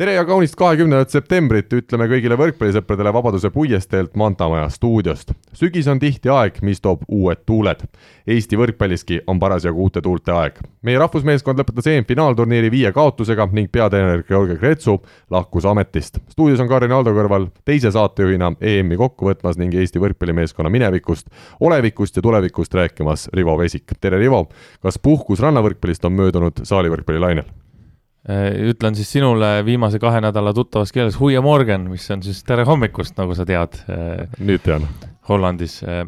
tere ja kaunist kahekümnendat septembrit ütleme kõigile võrkpallisõpradele Vabaduse puiesteelt Mantamaja stuudiost. sügis on tihti aeg, mis toob uued tuuled. Eesti võrkpalliski on parasjagu uute tuulte aeg. meie rahvusmeeskond lõpetas EM-finaalturniiri viie kaotusega ning peatreener Georgi Kretsu lahkus ametist. stuudios on Karin Aldo kõrval teise saatejuhina EM-i kokku võtmas ning Eesti võrkpallimeeskonna minevikust, olevikust ja tulevikust rääkimas Rivo Vesik. tere, Rivo! kas puhkus rannavõrkpallist on möödunud saalivõrkpallilainel? Äh, ütlen siis sinule viimase kahe nädala tuttavas keeles Huia Morgen, mis on siis tere hommikust, nagu sa tead. Äh, nüüd tean. Hollandis. Äh,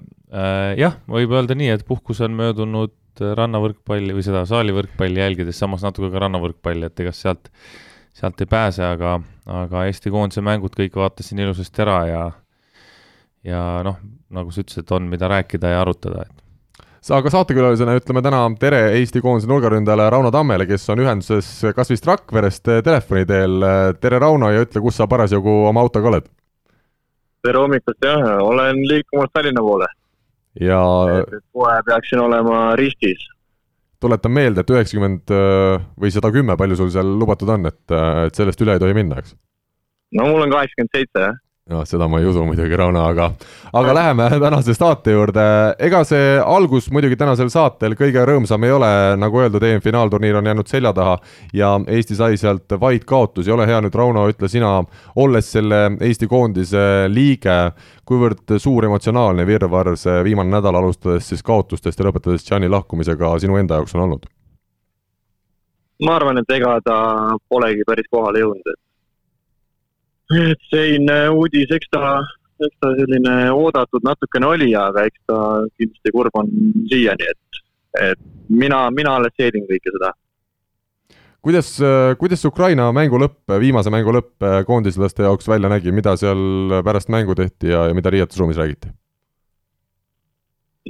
jah, võib öelda nii, et puhkus on möödunud rannavõrkpalli või seda saalivõrkpalli jälgides, samas natuke ka rannavõrkpalli, et ega sealt, sealt ei pääse, aga, aga Eesti koondise mängud kõik vaatasin ilusasti ära ja ja noh, nagu sa ütlesid, on, mida rääkida ja arutada, et aga saatekülalisena ütleme täna tere Eesti koondise nurgaründajale Rauno Tammele, kes on ühenduses kas vist Rakverest telefoni teel. tere, Rauno, ja ütle, kus sa parasjagu oma autoga oled? tere hommikust, jah, olen liikumas Tallinna poole. ja kohe peaksin olema ristis. tuletan meelde, et üheksakümmend või sada kümme, palju sul seal lubatud on, et, et sellest üle ei tohi minna, eks? no mul on kaheksakümmend seitse, jah noh, seda ma ei usu muidugi, Rauno, aga, aga läheme tänase saate juurde. ega see algus muidugi tänasel saatel kõige rõõmsam ei ole, nagu öeldud, EM-finaalturniir on jäänud selja taha ja Eesti sai sealt vaid kaotusi. ole hea nüüd, Rauno, ütle sina, olles selle Eesti koondise liige, kuivõrd suur emotsionaalne virvarr see viimane nädal, alustades siis kaotustest ja lõpetades Gianni lahkumisega sinu enda jaoks on olnud? ma arvan, et ega ta polegi päris kohale jõudnud, et selline uudis, eks ta, eks ta selline oodatud natukene oli, aga eks ta kindlasti kurb on siiani, et, et mina, mina alles seedin kõike seda. kuidas, kuidas Ukraina mängu lõpp, viimase mängu lõpp koondislaste jaoks välja nägi, mida seal pärast mängu tehti ja, ja mida riietusruumis räägiti?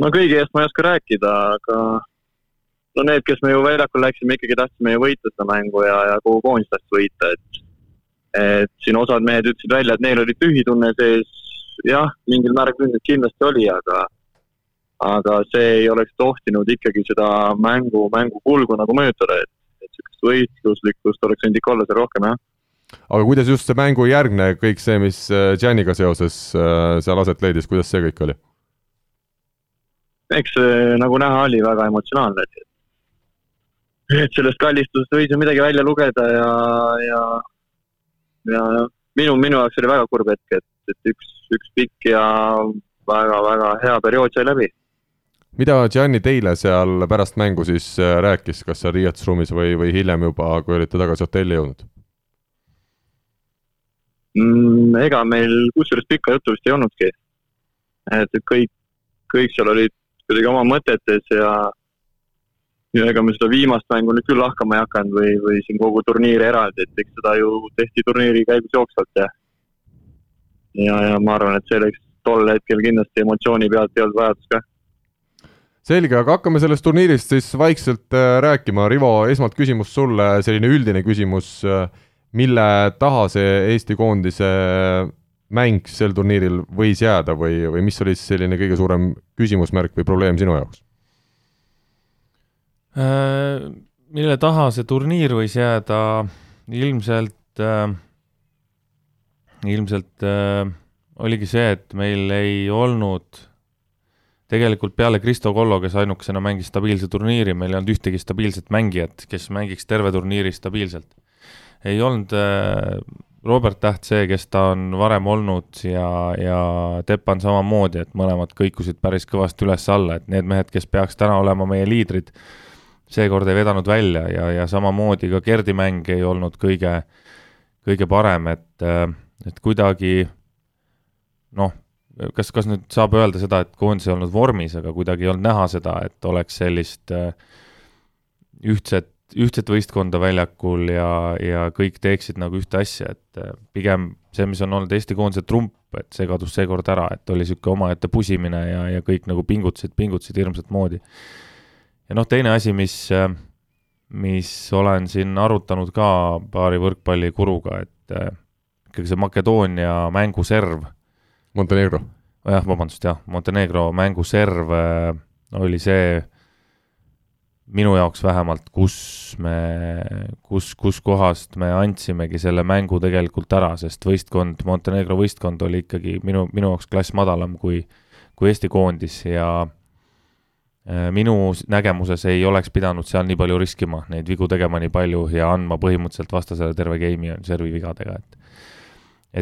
no kõige eest ma ei oska rääkida, aga no need, kes me ju väljakul läksime, ikkagi tahtsime ju võita seda mängu ja, ja kogu koondis tahtis võita, et et siin osad mehed ütlesid välja, et neil oli tühitunne sees, jah, mingil määral kindlasti oli, aga aga see ei oleks tohtinud ikkagi seda mängu, mängu kulgu nagu mõjutada, et, et niisugust võistluslikkust oleks võinud ikka olla seal rohkem, jah. aga kuidas just see mängujärgne kõik see, mis äh, Gianniga seoses äh, seal aset leidis, kuidas see kõik oli? eks see, nagu näha oli, väga emotsionaalne, et et sellest kallistusest võis ju midagi välja lugeda ja, ja ja minu, minu jaoks oli väga kurb hetk, et, et üks, üks pikk ja väga-väga hea periood sai läbi. mida Gianni teile seal pärast mängu siis äh, rääkis, kas seal riietusruumis või, või hiljem juba, kui olite tagasi hotelli jõudnud mm,? ega meil kusjuures pikka juttu vist ei olnudki. et kõik, kõik seal olid kuidagi oma mõtetes ja ja ega me seda viimast mängu nüüd küll lahkama ei hakanud või, või siin kogu turniiri eraldi, et eks seda ju tehti turniiri käigus jooksvalt ja ja, ja ma arvan, et selleks tol hetkel kindlasti emotsiooni pealt ei olnud vajadust ka. selge, aga hakkame sellest turniirist siis vaikselt äh, rääkima. Rivo, esmalt küsimus sulle, selline üldine küsimus, äh, mille taha see Eesti koondise mäng sel turniiril võis jääda või, või mis oli siis selline kõige suurem küsimusmärk või probleem sinu jaoks? Äh, mille taha see turniir võis jääda, ilmselt äh,, ilmselt äh, oligi see, et meil ei olnud tegelikult peale Kristo Kollo, kes ainukesena mängis stabiilse turniiri, meil ei olnud ühtegi stabiilset mängijat, kes mängiks terve turniiri stabiilselt. ei olnud Robert Täht see, kes ta on varem olnud ja, ja Teppan samamoodi, et mõlemad kõikusid päris kõvasti üles-alla, et need mehed, kes peaks täna olema meie liidrid, seekord ei vedanud välja ja, ja samamoodi ka Gerdi mäng ei olnud kõige, kõige parem, et, et kuidagi noh, kas, kas nüüd saab öelda seda, et koondis ei olnud vormis, aga kuidagi ei olnud näha seda, et oleks sellist äh, ühtset, ühtset võistkonda väljakul ja, ja kõik teeksid nagu ühte asja, et äh, pigem see, mis on olnud Eesti koondise trump, et see kadus seekord ära, et oli niisugune omaette pusimine ja, ja kõik nagu pingutasid, pingutasid hirmsat moodi ja noh, teine asi, mis, mis olen siin arutanud ka paari võrkpallikuruga, et ikkagi see Makedoonia mänguserv. Montenegro. jah, vabandust, jah, Montenegro mänguserv äh, oli see minu jaoks vähemalt, kus me, kus, kuskohast me andsimegi selle mängu tegelikult ära, sest võistkond, Montenegro võistkond oli ikkagi minu, minu jaoks klass madalam kui, kui Eesti koondis ja äh, minu nägemuses ei oleks pidanud seal nii palju riskima, neid vigu tegema nii palju ja andma põhimõtteliselt vastasele terve game'i servi vigadega, et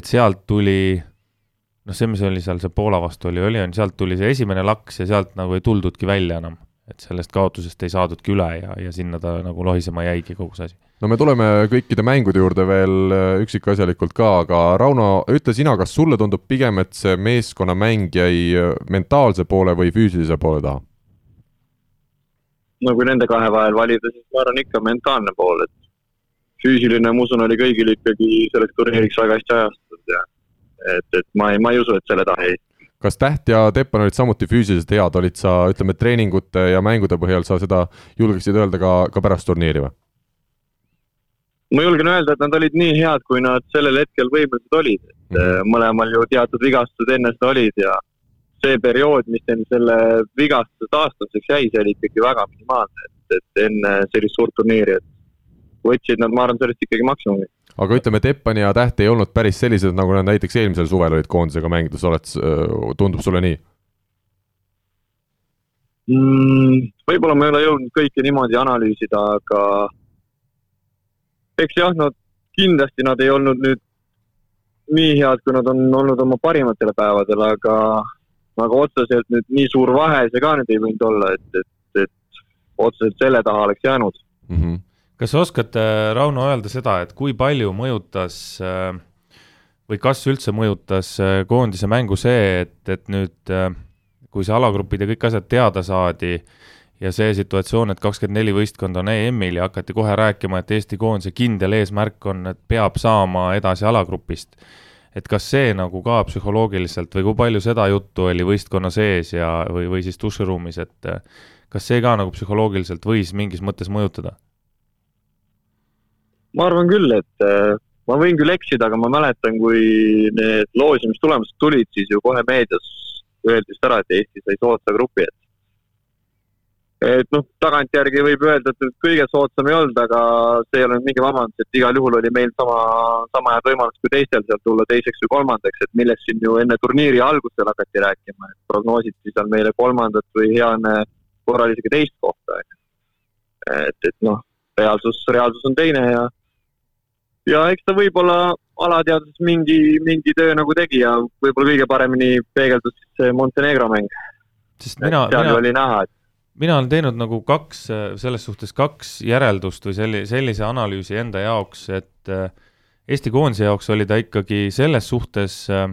et sealt tuli noh, see, mis oli seal see Poola vastu oli, oli, on sealt tuli see esimene laks ja sealt nagu ei tuldudki välja enam et sellest kaotusest ei saadudki üle ja, ja sinna ta nagu lohisema jäigi kogu see asi. no me tuleme kõikide mängude juurde veel äh, üksikasjalikult ka, aga Rauno, ütle sina, kas sulle tundub pigem, et see meeskonnamäng jäi äh, mentaalse poole või füüsilise poole taha? No kui nende kahe vahel valida, siis ma arvan ikka mentaalne pool, et füüsiline, ma usun, oli kõigil ikkagi selleks turniiriks väga hästi ajastatud ja et, et ma ei, ma ei usu, et selle taha jäi kas Täht ja Teppan olid samuti füüsiliselt head, olid sa, ütleme, treeningute ja mängude põhjal sa seda julgeksid öelda ka, ka pärast turniiri või? ma julgen öelda, et nad olid nii head, kui nad sellel hetkel võimelised olid, et mm -hmm. mõlemal ju teatud vigastused enne seda olid ja see periood, mis neil selle vigastuse taastamiseks jäi, see oli ikkagi väga minimaalne, et, et enne sellist suurt turniiri, et võtsid nad, ma arvan, sellest ikkagi maksimumi aga ütleme, Teppan ja Täht ei olnud päris sellised, nagu nad näiteks eelmisel suvel olid koondisega mängides, oled, tundub sulle nii mm,? võib-olla ma ei ole jõudnud kõike niimoodi analüüsida, aga eks jah, nad kindlasti nad ei olnud nüüd nii head, kui nad on olnud oma parimatel päevadel, aga, aga otseselt nüüd nii suur vahe see ka nüüd ei võinud olla, et, et, et otseselt selle taha oleks jäänud mm. -hmm kas sa oskad, äh, Rauno, öelda seda, et kui palju mõjutas äh, või kas üldse mõjutas äh, koondise mängu see, et, et nüüd kui see alagrupid ja kõik asjad teada saadi ja see situatsioon, et kakskümmend neli võistkonda on EM-il ja hakati kohe rääkima, et Eesti koondise kindel eesmärk on, et peab saama edasi alagrupist. Et kas see nagu ka psühholoogiliselt või kui palju seda juttu oli võistkonna sees ja, või, või siis duširuumis, et kas see ka nagu psühholoogiliselt võis mingis mõttes mõjutada? ma arvan küll, et äh, ma võin küll eksida, aga ma mäletan, kui need loosimistulemused tulid, siis ju kohe meedias öeldi vist ära, et Eesti sai soodsa grupi, et et noh, tagantjärgi võib öelda, et kõige soodsam ei olnud, aga see ei ole mingi vabandus, et igal juhul oli meil sama, sama head võimalused kui teistel sealt tulla teiseks või kolmandaks, et millest siin ju enne turniiri algusel hakati rääkima, et prognoositi seal meile kolmandat või hea korral isegi teist kohta, on ju. et, et noh, reaalsus, reaalsus on teine ja ja eks ta võib-olla alateadvuses mingi, mingi töö nagu tegi ja võib-olla kõige paremini peegeldus see Montenegro mäng. sest mina, mina, oli näha, et mina olen teinud nagu kaks, selles suhtes kaks järeldust või selli-, sellise analüüsi enda jaoks, et äh, Eesti koondise jaoks oli ta ikkagi selles suhtes, äh,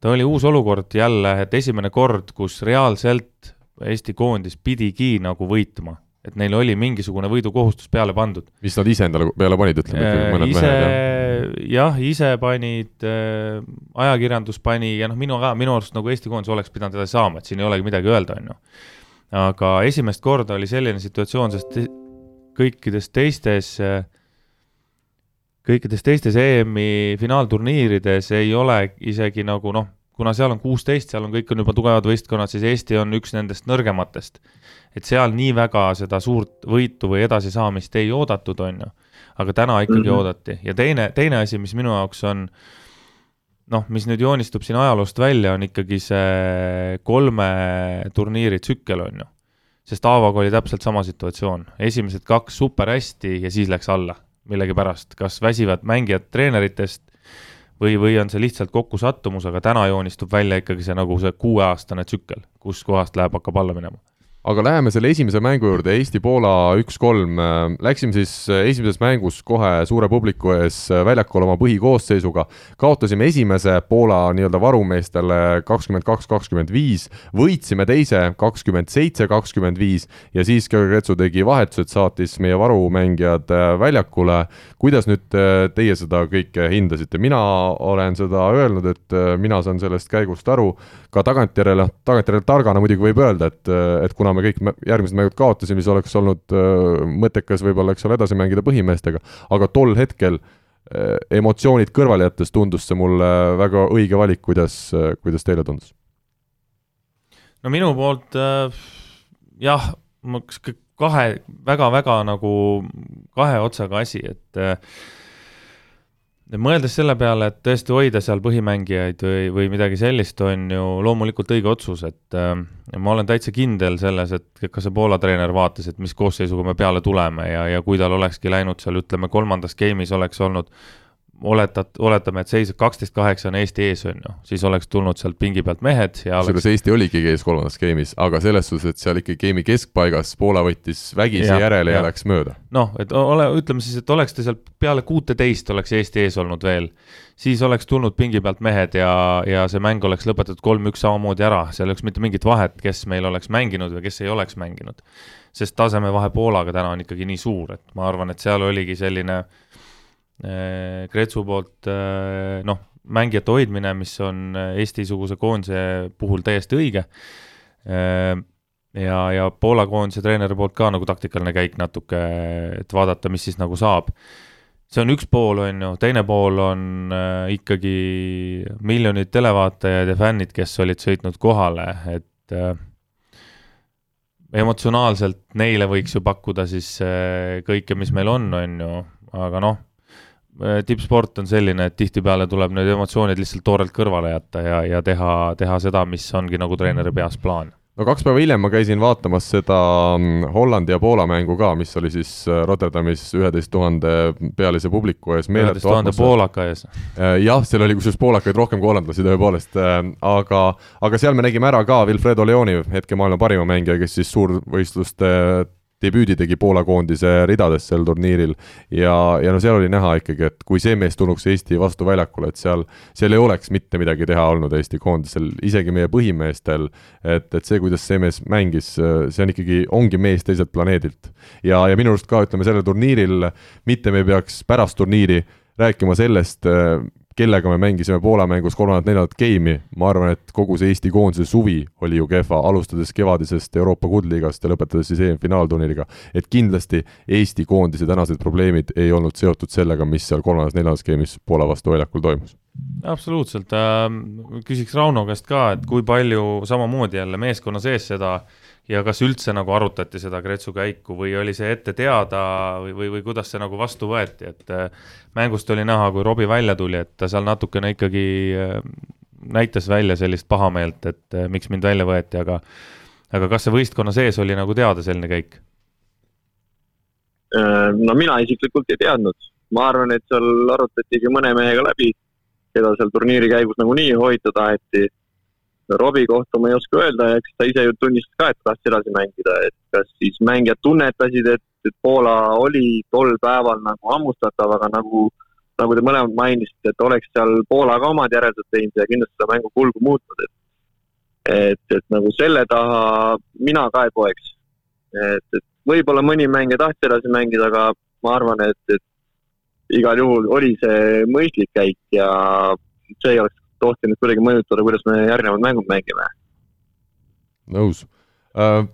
ta oli uus olukord jälle, et esimene kord, kus reaalselt Eesti koondis pidigi nagu võitma et neil oli mingisugune võidukohustus peale pandud. mis nad ise endale peale panid, ütleme ikkagi mõned ise, mehed, jah? jah, ise panid äh,, ajakirjandus pani ja noh, minu, minu arust nagu Eesti koondis oleks pidanud edasi saama, et siin ei olegi midagi öelda, on ju. Aga esimest korda oli selline situatsioon, sest kõikides teistes äh, kõikides teistes EM-i finaalturniirides ei ole isegi nagu noh, kuna seal on kuusteist, seal on, kõik on juba tugevad võistkonnad, siis Eesti on üks nendest nõrgematest. et seal nii väga seda suurt võitu või edasisaamist ei oodatud, on ju. aga täna ikkagi mm -hmm. oodati ja teine, teine asi, mis minu jaoks on noh, mis nüüd joonistub siin ajaloost välja, on ikkagi see kolme turniiri tsükkel, on ju. sest Aavaga oli täpselt sama situatsioon, esimesed kaks super hästi ja siis läks alla millegipärast, kas väsivad mängijad treeneritest või, või on see lihtsalt kokkusattumus, aga täna joonistub välja ikkagi see nagu see kuueaastane tsükkel, kuskohast läheb, hakkab alla minema aga läheme selle esimese mängu juurde, Eesti-Poola üks-kolm. Läksime siis esimeses mängus kohe suure publiku ees väljakule oma põhikoosseisuga, kaotasime esimese Poola nii-öelda varumeestele kakskümmend kaks, kakskümmend viis, võitsime teise kakskümmend seitse, kakskümmend viis. Ja siis Kõrgetsu tegi vahetused, saatis meie varumängijad väljakule. kuidas nüüd teie seda kõike hindasite, mina olen seda öelnud, et mina saan sellest käigust aru, ka tagantjärele, tagantjärele targana muidugi võib öelda, et, et kuna me kõik järgmised mängud kaotasime, siis oleks olnud äh, mõttekas võib-olla, eks ole, edasi mängida põhimeestega, aga tol hetkel emotsioonid kõrvale jättes tundus see mulle väga õige valik, kuidas, kuidas teile tundus? no minu poolt äh, jah, kahe väga-väga nagu kahe otsaga asi, et äh, mõeldes selle peale, et tõesti hoida seal põhimängijaid või, või midagi sellist, on ju loomulikult õige otsus, et äh, ma olen täitsa kindel selles, et ka see Poola treener vaatas, et mis koosseisuga me peale tuleme ja, ja kui tal olekski läinud seal, ütleme, kolmandas game'is oleks olnud oletad, oletame, et seis kaksteist kaheksa on Eesti ees, on ju, siis oleks tulnud sealt pingi pealt mehed ja oleks... Eesti oligi ees kolmandas game'is, aga selles suhtes, et seal ikkagi game'i keskpaigas Poola võttis vägisi ja, järele ja, ja läks mööda. noh, et ole, ütleme siis, et oleks ta seal peale kuuteteist oleks Eesti ees olnud veel, siis oleks tulnud pingi pealt mehed ja, ja see mäng oleks lõpetatud kolm-üks samamoodi ära, seal ei oleks mitte mingit vahet, kes meil oleks mänginud või kes ei oleks mänginud. sest tasemevahe Poolaga täna on ikkagi nii suur, et ma arvan, et seal oligi selline äh, Kretsu äh, poolt äh, noh, mängijate hoidmine, mis on äh, Eesti-suguse koondise puhul täiesti õige. ja, ja Poola koondise treeneri poolt ka nagu taktikaline käik natuke, et vaadata, mis siis nagu saab. see on üks pool, on ju, teine pool on ikkagi miljonid televaatajad ja fännid, kes olid sõitnud kohale, et emotsionaalselt neile võiks ju pakkuda siis kõike, mis meil on, on ju, aga noh tippsport on selline, et tihtipeale tuleb need emotsioonid lihtsalt toorelt kõrvale jätta ja, ja teha, teha seda, mis ongi nagu treeneri peas plaan no kaks päeva hiljem ma käisin vaatamas seda mm, Hollandi ja Poola mängu ka, mis oli siis äh, Rotterdamis üheteist tuhande pealise publiku ees. üheteist tuhande poolaka ees. Äh, jah, seal oli kusjuures poolakaid rohkem kui hollandlasi tõepoolest, aga, aga seal me nägime ära ka Wilfredo Leoni, hetke maailma parima mängija, kes siis suurvõistluste debüüdi tegi Poola koondise ridades sel turniiril ja, ja no seal oli näha ikkagi, et kui see mees tulnuks Eesti vastu väljakule, et seal, seal ei oleks mitte midagi teha olnud Eesti koondisel, isegi meie põhimeestel, et, et see, kuidas see mees mängis, see on ikkagi, ongi mees teiselt planeedilt. ja, ja minu arust ka, ütleme, sellel turniiril mitte me ei peaks pärast turniiri rääkima sellest, kellega me mängisime Poola mängus kolmandat-neljandat geimi, ma arvan, et kogu see Eesti koondise suvi oli ju kehva, alustades kevadisest Euroopa kuldliigast ja lõpetades siis EM-finaalturniiriga. et kindlasti Eesti koondise tänased probleemid ei olnud seotud sellega, mis seal kolmandas-neljandas geemis Poola vastu väljakul toimus. absoluutselt äh,, küsiks Rauno käest ka, et kui palju samamoodi jälle meeskonna sees seda äh, ja kas üldse nagu arutati seda Kretsu käiku või oli see ette teada või, või, või kuidas see nagu vastu võeti, et äh, mängust oli näha, kui Robbie välja tuli, et ta seal natukene ikkagi äh, näitas välja sellist pahameelt, et äh, miks mind välja võeti, aga aga kas see võistkonna sees oli nagu teada selline käik? no mina isiklikult ei teadnud, ma arvan, et seal arutatigi mõne mehega läbi, keda seal turniiri käigus nagunii hoida taheti Robbie kohta ma ei oska öelda eks ta ise ju tunnistas ka, et tahtis edasi mängida, et kas siis mängijad tunnetasid, et, et Poola oli tol päeval nagu hammustatav, aga nagu, nagu te mõlemad mainisite, et oleks seal Poola ka omad järeldused teinud ja kindlasti seda mängu kulgu muutnud, et et, et nagu selle taha mina ka ei poeks. et, et võib-olla mõni mängija tahtis edasi mängida, aga ma arvan, et, et igal juhul oli see mõistlik käik ja see ei oleks tohtinud kuidagi mõjutada, kuidas me järgnevad mängud mängime. nõus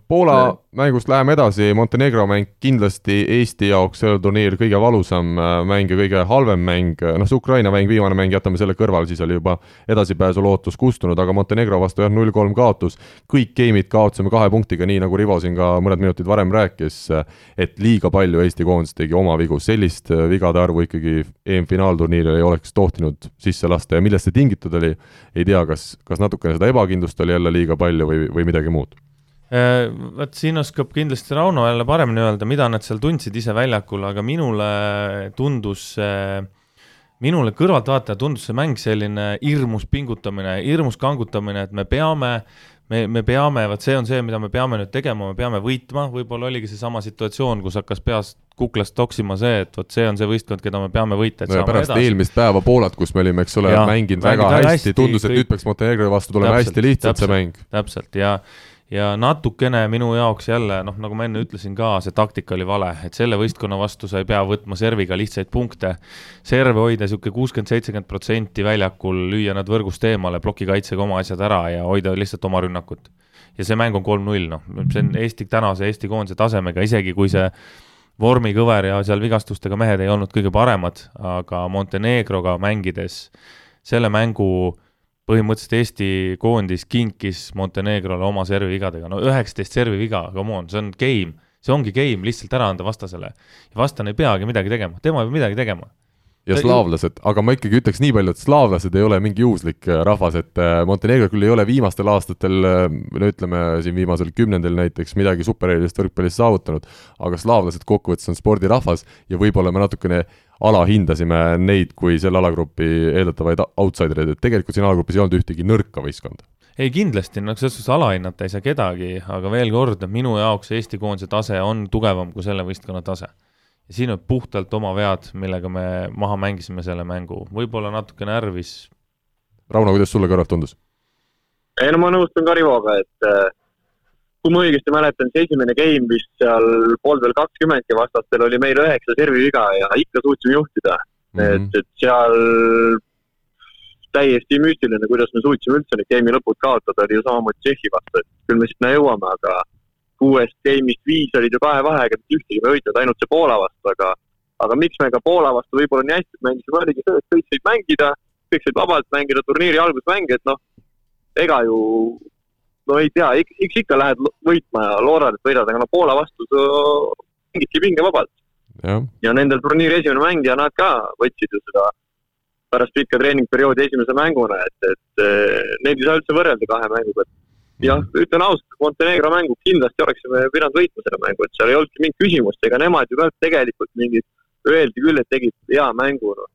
Poola ja. mängust läheme edasi, Montenegro mäng kindlasti Eesti jaoks sellel turniiril kõige valusam äh, mäng ja kõige halvem mäng, noh see Ukraina mäng, viimane mäng, jätame selle kõrvale, siis oli juba edasipääsu lootus kustunud, aga Montenegro vastu jah, null-kolm kaotus, kõik game'id kaotasime kahe punktiga, nii nagu Rivo siin ka mõned minutid varem rääkis, et liiga palju Eesti koondis tegi oma vigu, sellist äh, vigade arvu ikkagi EM-finaalturniiril ei oleks tohtinud sisse lasta. Ja millest see tingitud oli, ei tea, kas, kas natukene seda ebakindlust oli jälle liiga palju või, või midagi muud Äh, vot siin oskab kindlasti Rauno jälle paremini öelda, mida nad seal tundsid ise väljakul, aga minule tundus see minule kõrvaltvaatajana tundus see mäng selline hirmus pingutamine, hirmus kangutamine, et me peame, me, me peame, vot see on see, mida me peame nüüd tegema, me peame võitma, võib-olla oligi seesama situatsioon, kus hakkas peast kuklast toksima see, et vot see on see võistkond, keda me peame võita, et no saame pärast edasi. eelmist päeva Poolat, kus me olime, eks ole, mänginud väga hästi, hästi, tundus, et kõik... nüüd peaks Montenegro vastu tulema täpselt, hästi lihtsalt täpselt, see mäng. täpselt, ja ja natukene minu jaoks jälle, noh, nagu ma enne ütlesin ka, see taktika oli vale, et selle võistkonna vastu sa ei pea võtma serviga lihtsaid punkte. serve hoida niisugune kuuskümmend, seitsekümmend protsenti väljakul, lüüa nad võrgust eemale, plokikaitsega oma asjad ära ja hoida lihtsalt oma rünnakut. ja see mäng on kolm-null, noh, see on Eesti, tänase Eesti koondise tasemega, isegi kui see vormikõver ja seal vigastustega mehed ei olnud kõige paremad, aga Montenegroga mängides selle mängu põhimõtteliselt Eesti koondis kinkis Montenegrole oma servivigadega, no üheksateist serviviga, come on, see on game, see ongi game lihtsalt ära anda vastasele. ja vastane ei peagi midagi tegema, tema ei pea midagi tegema. Ja slaavlased, aga ma ikkagi ütleks nii palju, et slaavlased ei ole mingi juhuslik äh, rahvas, et äh, Montenegro küll ei ole viimastel aastatel, äh, no ütleme siin viimasel kümnendil näiteks midagi supererilist võrkpallis saavutanud, aga slaavlased kokkuvõttes on spordirahvas ja võib-olla me natukene alahindasime neid kui selle alagrupi eeldatavaid outsidereid, et tegelikult siin alagrupis ei olnud ühtegi nõrka võistkonda ei kindlasti, noh, selles suhtes alahinnata ei saa kedagi, aga veel kord, minu jaoks Eesti koondise tase on tugevam kui selle võistkonna tase ja siin on puhtalt oma vead, millega me maha mängisime selle mängu, võib-olla natuke närvis. Rauno, kuidas sulle kõrvalt tundus? ei no ma nõustun ka Rivoga, et äh, kui ma õigesti mäletan, siis esimene game vist seal pooltel kakskümmendki vastastel oli meil üheksa serviviga ja ikka suutsime juhtida mm. -hmm. et, et seal täiesti müstiline, kuidas me suutsime üldse need game'i lõpud kaotada, oli ju samamoodi Tšehhi vastu, et küll me sinna jõuame, aga kuuest game'ist viis olid ju kahe vahega, mitte ühtegi me võitnud, ainult see Poola vastu, aga aga miks me ka Poola vastu võib-olla nii hästi mängisime, oligi see, et kõik said mängida, kõik said vabalt mängida turniiri algusmänge, et noh, ega ju no ei tea, eks ikka lähed võitma ja loodad, et võidad, aga no Poola vastu mängidki pingevabalt. ja nendel turniiri esimene mäng ja nad ka võtsid ju seda pärast pikka treeningperioodi esimese mänguna, et, et neid ei saa üldse võrrelda kahe mänguga, jah, ütlen ausalt, Montenegro mängu kindlasti oleksime pidanud võitma selle mängu, et seal ei olnudki mingit küsimust, ega nemad ju ka tegelikult mingid, öeldi küll, et tegid hea mängu, noh.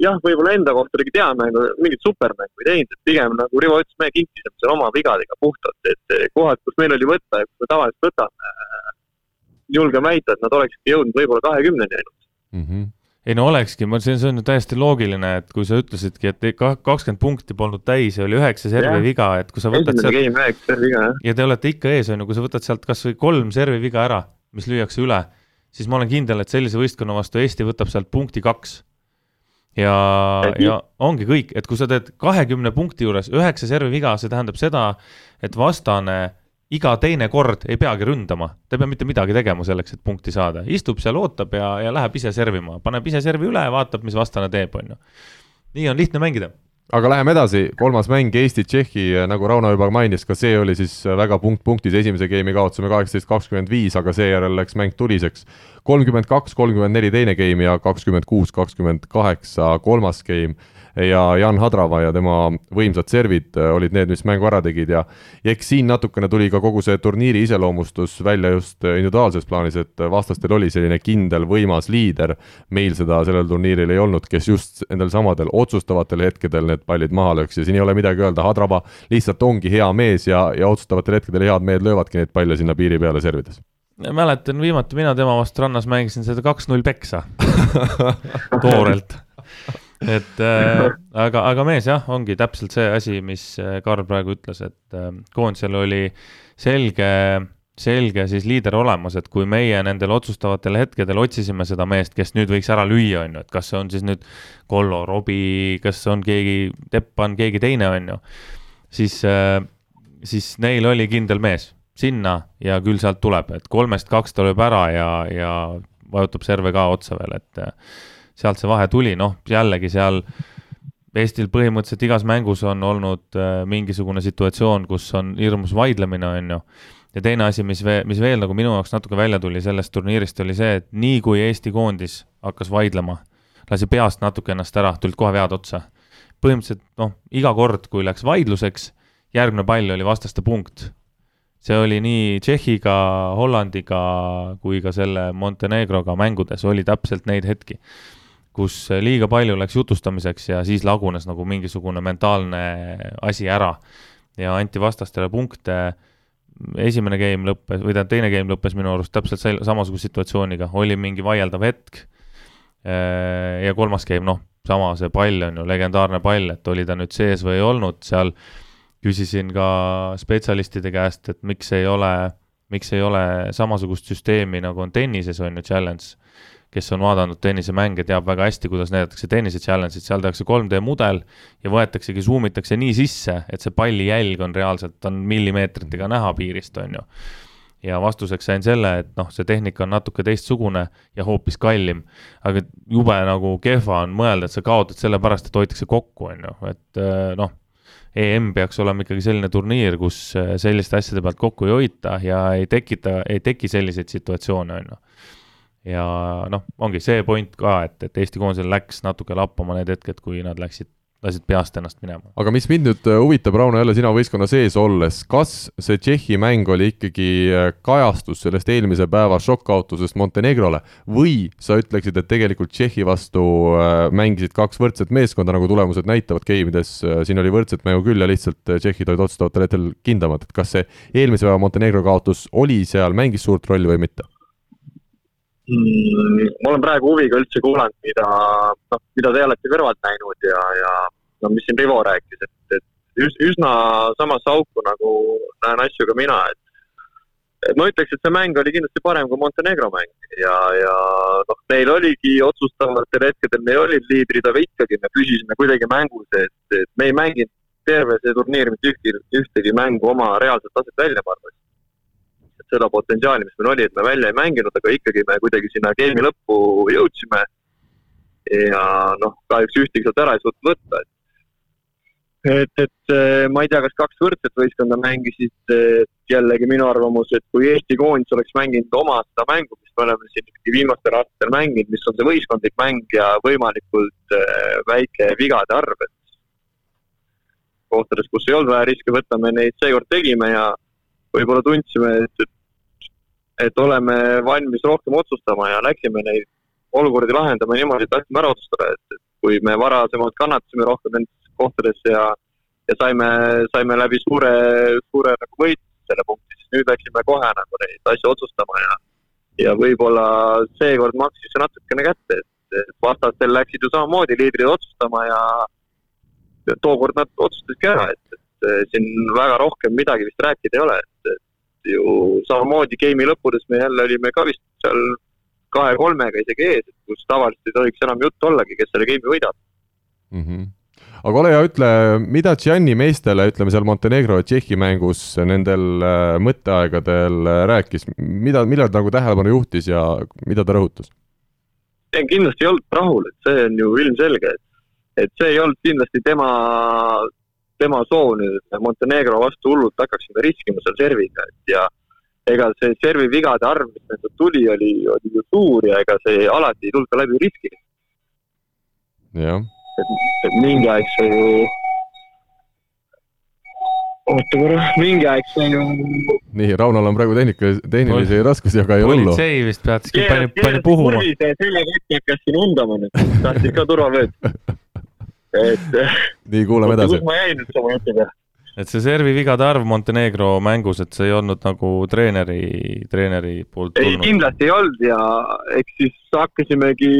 Jah, võib-olla enda kohta tegid hea mängu, mingit supermängu ei teinud, et pigem nagu Rivo ütles, me kinkisime seal oma vigadega puhtalt, et kohad, kus meil oli võtta ja kus me tavaliselt võtame, julgen väita, et nad oleksidki jõudnud võib-olla kahekümneni ainult mm. -hmm ei no olekski, ma, see, see on ju täiesti loogiline, et kui sa ütlesidki, et kakskümmend punkti polnud täis ja oli üheksa servi viga, et kui sa võtad sealt. viga, jah. ja te olete ikka ees, on ju, kui sa võtad sealt kasvõi kolm servi viga ära, mis lüüakse üle, siis ma olen kindel, et sellise võistkonna vastu Eesti võtab sealt punkti kaks. Ja, ja ongi kõik, et kui sa teed kahekümne punkti juures üheksa servi viga, see tähendab seda, et vastane iga teine kord ei peagi ründama, ta ei pea mitte midagi tegema selleks, et punkti saada, istub seal, ootab ja, ja läheb ise servima, paneb ise servi üle ja vaatab, mis vastane teeb, on ju. nii on lihtne mängida aga läheme edasi, kolmas mäng Eesti-Tšehhi, nagu Rauno juba mainis, ka see oli siis väga punkt punktis, esimese game'i kaotasime kaheksateist, kakskümmend viis, aga seejärel läks mäng tuliseks. kolmkümmend kaks, kolmkümmend neli teine game ja kakskümmend kuus, kakskümmend kaheksa kolmas game ja Jan Hadrava ja tema võimsad servid äh, olid need, mis mängu ära tegid. Ja ja eks siin natukene tuli ka kogu see turniiri iseloomustus välja just äh, individuaalses plaanis, et vastastel oli selline kindel võimas liider, meil seda sellel turniiril ei olnud, kes just nendel samadel otsustavatel hetkedel need pallid maha lööks. Ja siin ei ole midagi öelda, Hadrava lihtsalt ongi hea mees ja, ja otsustavatel hetkedel head mehed löövadki neid palle sinna piiri peale servides. Mäletan, viimati mina tema vastu rannas mängisin seda kaks-null peksa. Toorelt et äh, aga, aga mees jah, ongi täpselt see asi, mis äh, Karl praegu ütles, et äh, koondisel oli selge, selge siis liider olemas, et kui meie nendel otsustavatel hetkedel otsisime seda meest, kes nüüd võiks ära lüüa, on ju, et kas see on siis nüüd Kollo, Robbie, kas on keegi, Teppan, keegi teine, on ju, siis äh,, siis neil oli kindel mees sinna ja küll sealt tuleb, et kolmest kaks ta lööb ära ja, ja vajutab serve ka otsa veel, et äh, sealt see vahe tuli, noh, jällegi seal Eestil põhimõtteliselt igas mängus on olnud äh, mingisugune situatsioon, kus on hirmus vaidlemine, on ju. ja teine asi, mis mis veel nagu minu jaoks natuke välja tuli sellest turniirist, oli see, et nii kui Eesti koondis hakkas vaidlema, lasi peast natuke ennast ära, tulid kohe vead otsa. põhimõtteliselt noh, iga kord, kui läks vaidluseks, järgmine pall oli vastaste punkt see oli nii Tšehhiga, Hollandiga kui ka selle Montenegroga mängudes oli täpselt neid hetki kus liiga palju läks jutustamiseks ja siis lagunes nagu mingisugune mentaalne asi ära ja anti vastastele punkte. esimene game lõppes, või tähendab, teine game lõppes minu arust täpselt samasuguse situatsiooniga, oli mingi vaieldav hetk. ja kolmas game, noh, sama see pall on ju, legendaarne pall, et oli ta nüüd sees või ei olnud seal. küsisin ka spetsialistide käest, et miks ei ole, miks ei ole samasugust süsteemi nagu on tennises on ju, challenge kes on vaadanud tennisemänge, teab väga hästi, kuidas näidatakse tennise challenge'it, seal tehakse 3D mudel ja võetaksegi, zoom itakse nii sisse, et see palli jälg on reaalselt, on millimeetritega näha piirist, on ju. ja vastuseks sain selle, et noh, see tehnika on natuke teistsugune ja hoopis kallim. aga jube nagu kehva on mõelda, et sa kaotad sellepärast, et hoitakse kokku, on ju, et äh, noh EM peaks olema ikkagi selline turniir, kus äh, selliste asjade pealt kokku ei hoita ja ei tekita, ei teki selliseid situatsioone, on ju. Ja noh, ongi see point ka, et, et Eesti koondisel läks natuke lappama need hetked, kui nad läksid lasid peast ennast minema. aga mis mind nüüd äh, huvitab, Rauno, jälle sina võistkonna sees olles, kas see Tšehhi mäng oli ikkagi äh, kajastus sellest eelmise päeva šokkkaotusest Montenegrole või sa ütleksid, et tegelikult Tšehhi vastu äh, mängisid kaks võrdset meeskonda, nagu tulemused näitavad geimides, siin oli võrdset mängu küll ja lihtsalt tšehhid olid otsustavatel hetkel kindlamad, et kas see eelmise päeva Montenegro kaotus oli seal, mängis suurt rolli või mitte? Mm,. ma olen praegu huviga üldse kuulanud, mida, noh, mida te olete kõrvalt näinud ja, ja no mis siin Rivo rääkis, et, et üs, üsna samasse auku nagu näen asju ka mina, et et ma ütleks, et see mäng oli kindlasti parem kui Montenegro mäng ja, ja noh, neil oligi otsustavatel hetkedel, neil olid liidrid, aga ikkagi me püsisime kuidagi mängus, et, et me ei mänginud terve see turniir mitte ühtegi, ühtegi mängu oma reaalset taset välja, ma arvan seda potentsiaali, mis meil oli, et me välja ei mänginud, aga ikkagi me kuidagi sinna game'i lõppu jõudsime. ja noh, kahjuks ühtegi sealt ära ei suutnud võtta, et et, et eh, ma ei tea, kas kaks võrdset võistkonda mängisid, jällegi minu arvamus, et kui Eesti koondis oleks mänginud oma seda mängu, mis me oleme siin viimastel aastatel mänginud, mis on see võistkondlik mäng ja võimalikult eh, väike vigade arv, et kohtades, kus ei olnud vaja riske võtta, me neid seekord tegime ja võib-olla tundsime, et, et et oleme valmis rohkem otsustama ja läksime neid olukordi lahendama niimoodi, et tahtsime ära otsustada, et, kui me varasemalt kannatasime rohkem nendes kohtades ja, ja saime, saime läbi suure, suure nagu võitu selle punkti, siis nüüd läksime kohe nagu neid asju otsustama ja, ja võib-olla seekord maksis see natukene kätte, et, vastastel läksid ju samamoodi liidrid otsustama ja, ja tookord nad otsustasidki ära, et, et siin väga rohkem midagi vist rääkida ei ole, et, et ju samamoodi game'i lõppudes me jälle olime ka vist seal kahe-kolmega isegi ees, kus tavaliselt ei tohiks enam juttu ollagi, kes selle game'i võidab mm. -hmm aga ole hea, ütle, mida Gianni meestele, ütleme seal Montenegro ja Tšehhi mängus nendel äh, mõtteaegadel äh, rääkis, mida, millal ta nagu tähelepanu juhtis ja mida ta rõhutas? kindlasti ei olnud rahul, et see on ju ilmselge, et, et see ei olnud kindlasti tema tema soov nüüd, et me Montenegro vastu hullult hakkaksime riskima seal serviga, et ja ega see servi vigade arv, mis meil sealt tuli, oli, oli ju suur ja ega see alati ei tulnud ka läbi riski. jah. et, et mingi aeg see ju, oota korra, mingi aeg see ju. nii, Raunol on praegu tehnika, tehnilisi Pol raskusi, aga ei hullu. politsei vist peataski, pani, pani puhuma. selja kätte hakkas siin undama nüüd, tahtis ka turvavööd et. nii, kuulame edasi. kus ma jäin nüüd oma jutuga? et see servi vigade arv Montenegro mängus, et see ei olnud nagu treeneri, treeneri poolt ei, kindlasti ei olnud ja eks siis hakkasimegi,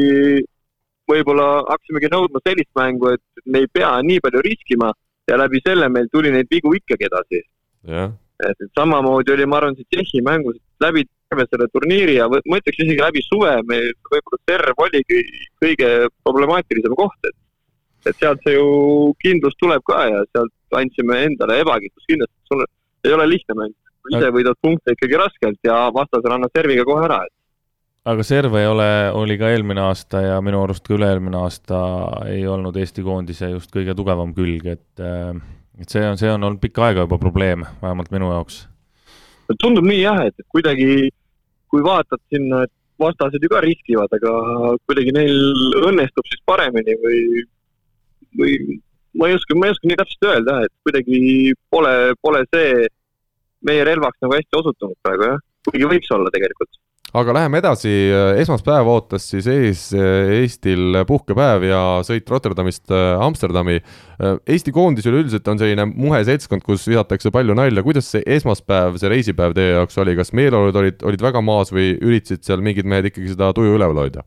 võib-olla hakkasimegi nõudma sellist mängu, et me ei pea nii palju riskima ja läbi selle meil tuli neid vigu ikkagi edasi. et, et samamoodi oli, ma arvan, see Tšehhi mängus läbi terve selle turniiri ja ma ütleks isegi läbi suve meil võib-olla serv oligi kõige problemaatilisem koht, et et sealt see ju kindlus tuleb ka ja sealt andsime endale ebakindlust kindlasti, sul ei ole lihtne mäng. ise võidad punkte ikkagi raskelt ja vastasele annad serviga kohe ära, et aga serv ei ole, oli ka eelmine aasta ja minu arust ka üle-eelmine aasta ei olnud Eesti koondise just kõige tugevam külg, et et see on, see on olnud pikka aega juba probleem, vähemalt minu jaoks. tundub nii jah, et kuidagi kui vaatad sinna, et vastased ju ka riskivad, aga kuidagi neil õnnestub siis paremini või või ma ei oska, ma ei oska nii täpselt öelda, et kuidagi pole, pole see meie relvaks nagu hästi osutunud praegu jah, kuigi võiks olla tegelikult. Aga läheme edasi, esmaspäev ootas siis ees Eestil puhkepäev ja sõit Rotterdamist Amsterdami. Eesti koondis üleüldiselt on selline muhe seltskond, kus visatakse palju nalja, kuidas see esmaspäev, see reisipäev teie jaoks oli, kas meeleolud olid, olid väga maas või üritasid seal mingid mehed ikkagi seda tuju üleval hoida?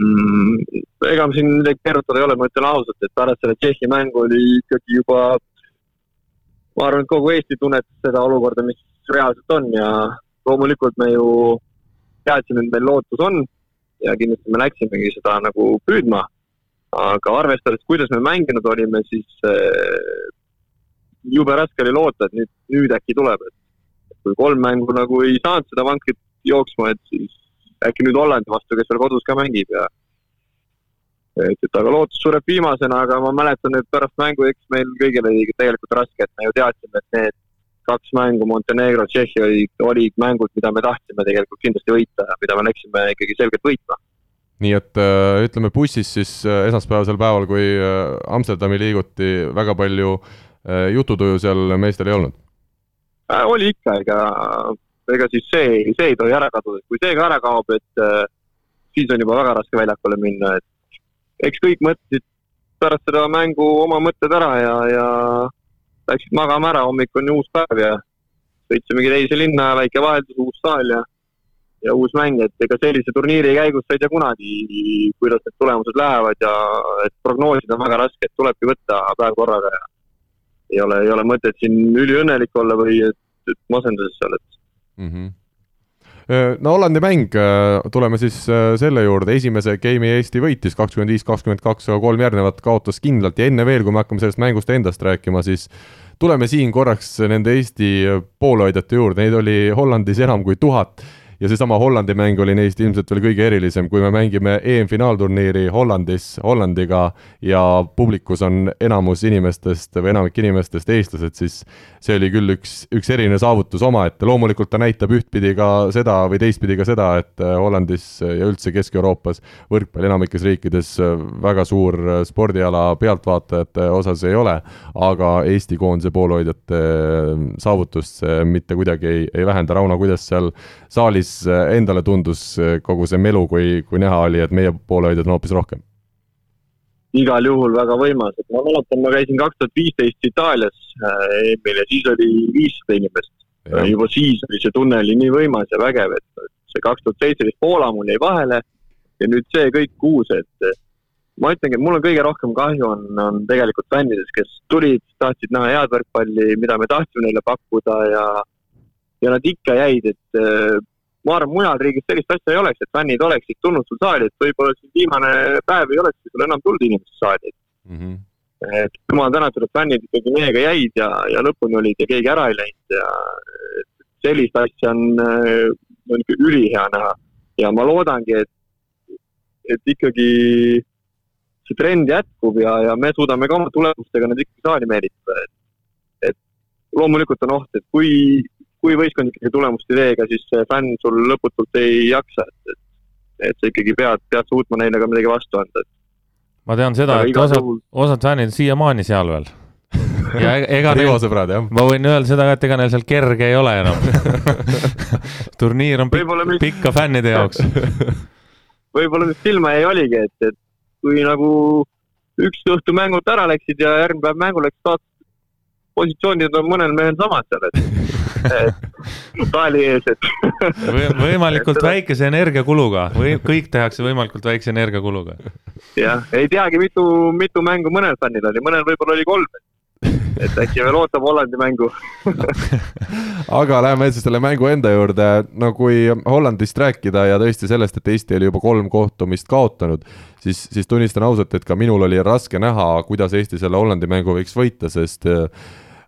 Mm,? ega siin midagi keerutada ei ole, ma ütlen ausalt, et pärast selle Tšehhi mängu oli ikkagi juba, ma arvan, et kogu Eesti tunnetas seda olukorda, mis reaalselt on ja loomulikult me ju teadsime, et meil lootus on ja kindlasti me läksimegi seda nagu püüdma. aga arvestades, kuidas me mänginud olime, siis äh, jube raske oli loota, et nüüd, nüüd äkki tuleb, et kui kolm mängu nagu ei saanud seda vankrit jooksma, et siis äkki nüüd Hollandi vastu, kes veel kodus ka mängib ja et, et aga lootus sureb viimasena, aga ma mäletan, et pärast mängu, eks meil kõigil oli tegelikult raske, et me ju teadsime, et need kaks mängu, Montenegro, Tšehhi olid, olid mängud, mida me tahtsime tegelikult kindlasti võita ja mida me läksime ikkagi selgelt võitma. nii et äh, ütleme bussis siis äh, esmaspäevasel päeval, kui äh, Amsterdami liiguti, väga palju jututuju seal meestel ei olnud oli ikka, ega, ega siis see, see ei tohi ära kaduda, kui see ka ära kaob, et äh, siis on juba väga raske väljakule minna, et eks kõik mõtlesid pärast seda mängu oma mõtted ära ja, ja läksid magama ära, hommik on ju uus päev ja sõitsimegi teise linna väike vaheldus, uus saal ja, ja uus mäng, et ega sellise turniiri käigus sa ei tea kunagi, kuidas need tulemused lähevad ja et prognoosida on väga raske, et tulebki võtta päev korraga ja ei ole, ei ole mõtet siin üliõnnelik olla või et, et masenduses sa oled mm. -hmm no Hollandi mäng, tuleme siis selle juurde, esimese game'i Eesti võitis kakskümmend viis, kakskümmend kaks, aga kolm järgnevat kaotas kindlalt. Ja enne veel, kui me hakkame sellest mängust endast rääkima, siis tuleme siin korraks nende Eesti poolehoidjate juurde, neid oli Hollandis enam kui tuhat ja seesama Hollandi mäng oli neist ilmselt veel kõige erilisem, kui me mängime EM-finaalturniiri Hollandis Hollandiga ja publikus on enamus inimestest või enamik inimestest eestlased, siis see oli küll üks, üks eriline saavutus omaette, loomulikult ta näitab ühtpidi ka seda või teistpidi ka seda, et Hollandis ja üldse Kesk-Euroopas võrkpall enamikes riikides väga suur spordiala pealtvaatajate osas ei ole, aga Eesti koondise poolhoidjate saavutust see mitte kuidagi ei, ei vähenda, Rauno, kuidas seal saalis äh, endale tundus äh, kogu see melu, kui, kui näha oli, et meie poolhoidjad on hoopis rohkem? igal juhul väga võimas, et ma mäletan, ma käisin kaks tuhat viisteist Itaalias EM-il äh, ja siis oli viissada inimest. juba siis oli see tunne oli nii võimas ja vägev, et see kaks tuhat seitseteist Poola mul jäi vahele ja nüüd see kõik uus, et ma ütlengi, et mul on kõige rohkem kahju on, on tegelikult fännidest, kes tulid, tahtsid näha head võrkpalli, mida me tahtsime neile pakkuda ja ja nad ikka jäid, et ma arvan, mujal riigis sellist asja ei oleks, et fännid oleksid tulnud sul saali, et võib-olla siin viimane päev ei olekski sul enam tulnud inimesi saali mm. -hmm. et jumal tänatud, et fännid ikkagi meiega jäid ja, ja lõpuni olid ja keegi ära ei läinud ja sellist asja on, äh, on ikka ülihea näha ja ma loodangi, et, et ikkagi see trend jätkub ja, ja me suudame ka oma tulemustega nad ikkagi saali meelitada, et, et loomulikult on oht, et kui kui võistkond ikkagi tulemust ei tee, ega siis fänn sul lõputult ei jaksa, et, et, et sa ikkagi pead, pead suutma neile ka midagi vastu anda, et. ma tean seda, et osad juhul..., osad fännid on siiamaani seal veel. ja e-, ega neil, sõbrad, jah. ma võin öelda seda ka, et ega neil seal kerge ei ole enam turniir on pikk, pikk ka fännide jaoks võib-olla nüüd silma jäi oligi, et, et kui nagu üks õhtu mängult ära läksid ja järgmine päev mängu läks, vaatasid, positsioonid on mõnel mehel samad seal, et paali ees, et Või, võimalikult et, väikese energiakuluga või kõik tehakse võimalikult väikse energiakuluga. jah, ei teagi, mitu, mitu mängu mõnel fännil oli, mõnel võib-olla oli kolm et äkki veel ootab Hollandi mängu? Aga läheme edasi selle mängu enda juurde, no kui Hollandist rääkida ja tõesti sellest, et Eesti oli juba kolm kohtumist kaotanud, siis, siis tunnistan ausalt, et ka minul oli raske näha, kuidas Eesti selle Hollandi mängu võiks võita, sest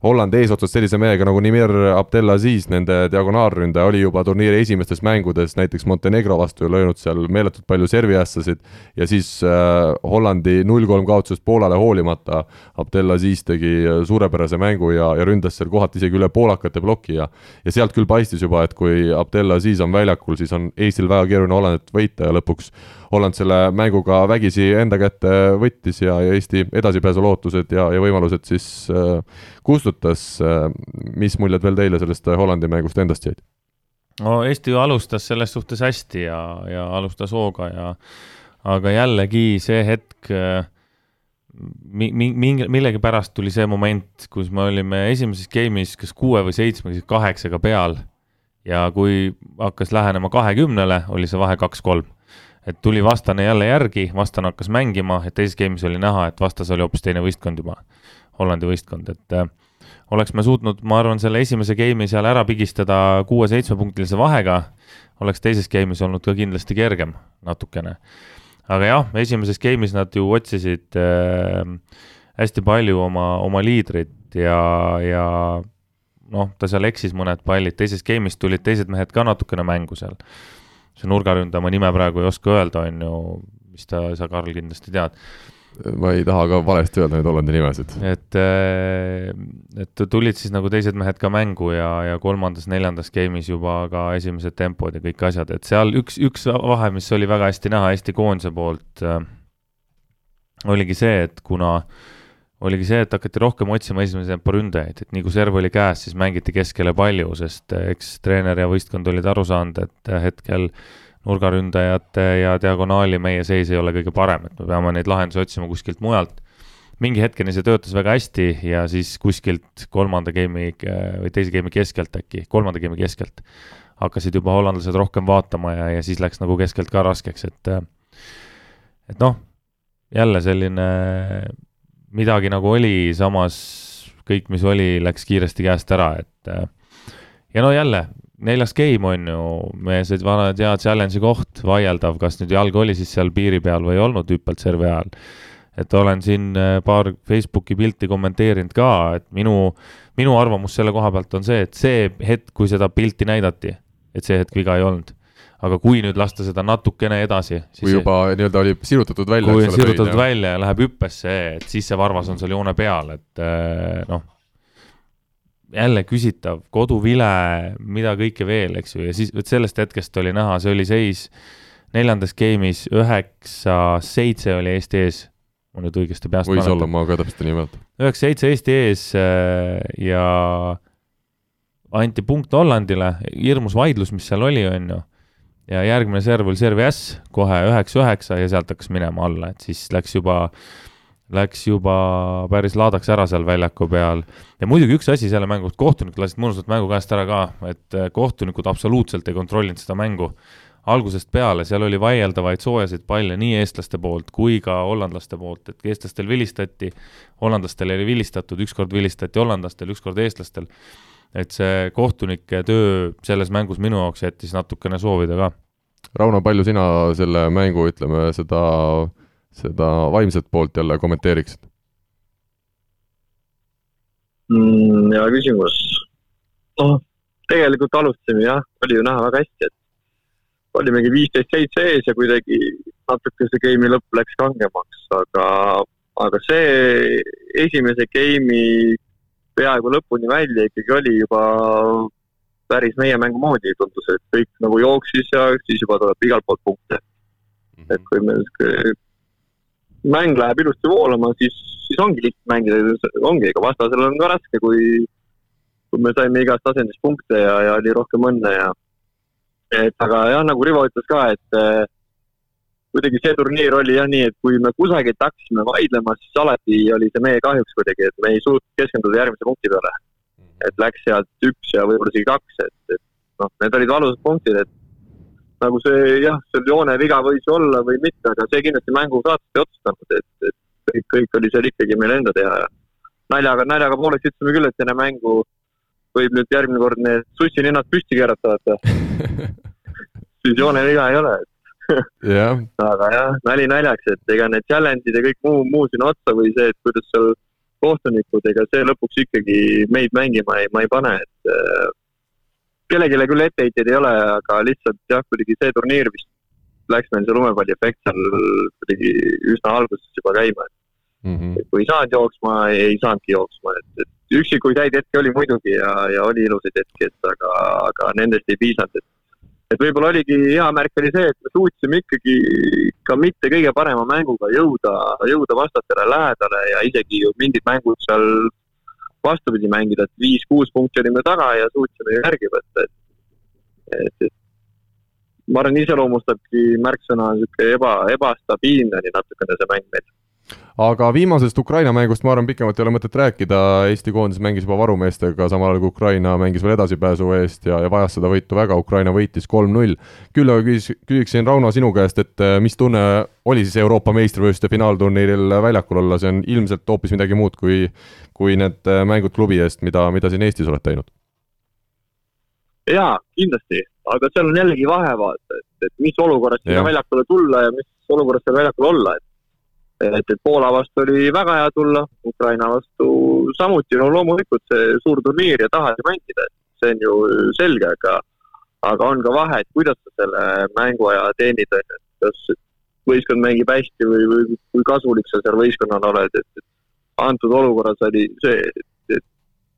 äh, Holland eesotsas sellise mehega nagu Nimir Abdelaziz, nende diagonaalründaja, oli juba turniiri esimestes mängudes näiteks Montenegro vastu löönud seal meeletult palju serviässasid ja siis äh, Hollandi null-kolm kaotusest Poolale hoolimata Abdelaziz tegi äh, suurepärase mängu ja, ja ründas seal kohati isegi üle poolakate ploki ja ja sealt küll paistis juba, et kui Abdelaziz on väljakul, siis on Eestil väga keeruline Hollandit võita ja lõpuks Holland selle mänguga vägisi enda kätte võttis ja, ja Eesti edasipääsu lootused ja, ja võimalused siis äh, kustutas äh,. mis muljed veel teile sellest Hollandi mängust endast jäid? no Eesti ju alustas selles suhtes hästi ja, ja alustas hooga ja aga jällegi see hetk äh, mi-, mi-, mingi, millegipärast tuli see moment, kus me olime esimeses game'is kas kuue või seitsme, kaheksaga peal ja kui hakkas lähenema kahekümnele, oli see vahe kaks-kolm et tuli vastane jälle järgi, vastane hakkas mängima, et teises game'is oli näha, et vastas oli hoopis teine võistkond juba, Hollandi võistkond, et äh, oleks me suutnud, ma arvan, selle esimese game'i seal ära pigistada kuue-seitsmepunktilise vahega, oleks teises game'is olnud ka kindlasti kergem natukene. aga jah, esimeses game'is nad ju otsisid äh, hästi palju oma, oma liidrit ja, ja noh, ta seal eksis mõned pallid, teises game'is tulid teised mehed ka natukene mängu seal. See nurgaründaja, ma nime praegu ei oska öelda, on ju, mis ta, sa, Karl, kindlasti tead ma ei taha ka valesti öelda neid Hollandi nimesid. et, äh, et tulid siis nagu teised mehed ka mängu ja, ja kolmandas-neljandas game'is juba ka esimesed tempod ja kõik asjad, et seal üks, üks vahe, mis oli väga hästi näha Eesti koondise poolt äh,, oligi see, et kuna oligi see, et hakati rohkem otsima esimese tempo ründajaid, et nii kui serv oli käes, siis mängiti keskele palju, sest äh, eks treener ja võistkond olid aru saanud, et äh, hetkel nurgaründajate ja diagonaali meie seis ei ole kõige parem, et me peame neid lahendusi otsima kuskilt mujalt. mingi hetkeni see töötas väga hästi ja siis kuskilt kolmanda game'i või teise game'i keskelt äkki, kolmanda game'i keskelt hakkasid juba hollandlased rohkem vaatama ja, ja siis läks nagu keskelt ka raskeks, et et noh, jälle selline midagi nagu oli, samas kõik, mis oli, läks kiiresti käest ära, et ja no jälle, neljas game on ju, meie see vana hea challenge'i koht, vaieldav, kas nüüd jalg oli siis seal piiri peal või ei olnud hüppelt servi ajal. et olen siin äh, paar Facebooki pilti kommenteerinud ka, et minu, minu arvamus selle koha pealt on see, et see hetk, kui seda pilti näidati, et see hetk viga ei olnud aga kui nüüd lasta seda natukene edasi. kui juba nii-öelda oli sirutatud välja. kui on sirutatud põin, välja ja läheb hüppesse, et siis see varvas on seal joone peal, et äh, noh jälle küsitav, koduvile, mida kõike veel, eks ju, ja siis vot sellest hetkest oli näha, see oli seis neljandas game'is üheksa-seitse oli Eesti ees, ma nüüd õigesti peast võis mäletan. olla, ma ka täpselt ei nimeta. üheksa-seitse Eesti ees äh, ja anti punkt Hollandile, hirmus vaidlus, mis seal oli, on ju. Ja järgmine serv oli servi S, kohe üheksa-üheksa ja sealt hakkas minema alla, et siis läks juba läks juba päris laadaks ära seal väljaku peal. ja muidugi üks asi selle mängu, kohtunikud lasid mõnusalt mängu käest ära ka, et eh, kohtunikud absoluutselt ei kontrollinud seda mängu algusest peale, seal oli vaieldavaid soojaseid palle nii eestlaste poolt kui ka hollandlaste poolt, et eestlastel vilistati, hollandlastel ei vilistatud, ükskord vilistati hollandlastel, ükskord eestlastel. Et see kohtunike töö selles mängus minu jaoks jättis natukene soovida ka. Rauno, palju sina selle mängu, ütleme, seda seda vaimset poolt jälle kommenteeriksid mm,? hea küsimus. noh, tegelikult alustasime jah, oli ju näha väga hästi, et olimegi viisteist seitse ees ja kuidagi natuke see game'i lõpp läks kangemaks, aga, aga see esimese game'i peaaegu lõpuni välja ikkagi oli juba päris meie mängu moodi, tundus, et kõik nagu jooksis ja siis juba tuleb igalt poolt punkte mm. -hmm. et kui me mäng läheb ilusti voolama, siis, siis ongi lihtne mängida, ongi, ega vastasel on ka raske, kui, kui me saime igast asendist punkte ja, ja oli rohkem õnne ja et aga jah, nagu Rivo ütles ka, et kuidagi see turniir oli jah nii, et kui me kusagilt hakkasime vaidlema, siis alati oli see meie kahjuks kuidagi, et me ei suutnud keskenduda järgmise punkti peale. et läks sealt üks ja võib-olla isegi kaks, et, et noh, need olid valusad punktid, et nagu see jah, seal joone viga võis olla või mitte, aga see kindlasti mängu saatust ei otsustanud, et, et kõik, kõik oli seal ikkagi meil enda teha ja naljaga, naljaga pooleks ütlesime küll, et enne mängu võib nüüd järgmine kord need sussininnad püsti keerata, vaata siis joone viga ei ole yeah. aga jah, nali naljaks, et ega need challenge'id ja kõik muu, muu sinna otsa või see, et kuidas seal kohtunikud, ega see lõpuks ikkagi meid mängima ei, ma ei pane, et kellelegi küll etteheiteid ei ole, aga lihtsalt jah, kuidagi see turniir vist läks meil see lumepalliefekt seal kuidagi üsna alguses juba käima, et mm -hmm. kui ei saanud jooksma, ei saanudki jooksma, et, et üksikuid häid hetki oli muidugi ja, ja oli ilusaid hetki, et aga, aga nendest ei piisanud, et et võib-olla oligi hea märk oli see, et me suutsime ikkagi ka mitte kõige parema mänguga jõuda, jõuda vastastele lähedale ja isegi ju mingid mängud seal vastupidi mängida, et viis-kuus punkti olime taga ja suutsime järgi võtta, et, et, et ma arvan, iseloomustabki märksõna niisugune eba, ebastabiilne oli natukene see mäng meil aga viimasest Ukraina mängust ma arvan, pikemalt ei ole mõtet rääkida, Eesti koondis mängis juba varumeestega, samal ajal kui Ukraina mängis veel edasipääsu eest ja, ja vajas seda võitu väga, Ukraina võitis kolm-null. küll aga küsis, küsiksin Rauno sinu käest, et äh, mis tunne oli siis Euroopa meistrivõistluste finaalturniiril väljakul olla, see on ilmselt hoopis midagi muud kui, kui need äh, mängud klubi eest, mida, mida siin Eestis oled teinud? jaa, kindlasti, aga seal on jällegi vahe vaata, et, et mis olukorras sinna väljakule tulla ja mis olukorras seal väljakul olla, et et, et Poola vastu oli väga hea tulla, Ukraina vastu samuti no loomulikult see suur turniir ja tahad ju mängida, see on ju selge, aga aga on ka vahe, et kuidas sa selle mänguaja teenid, on ju, et kas võistkond mängib hästi või, või kui kasulik sa seal võistkonnal oled, et, antud olukorras oli see, et,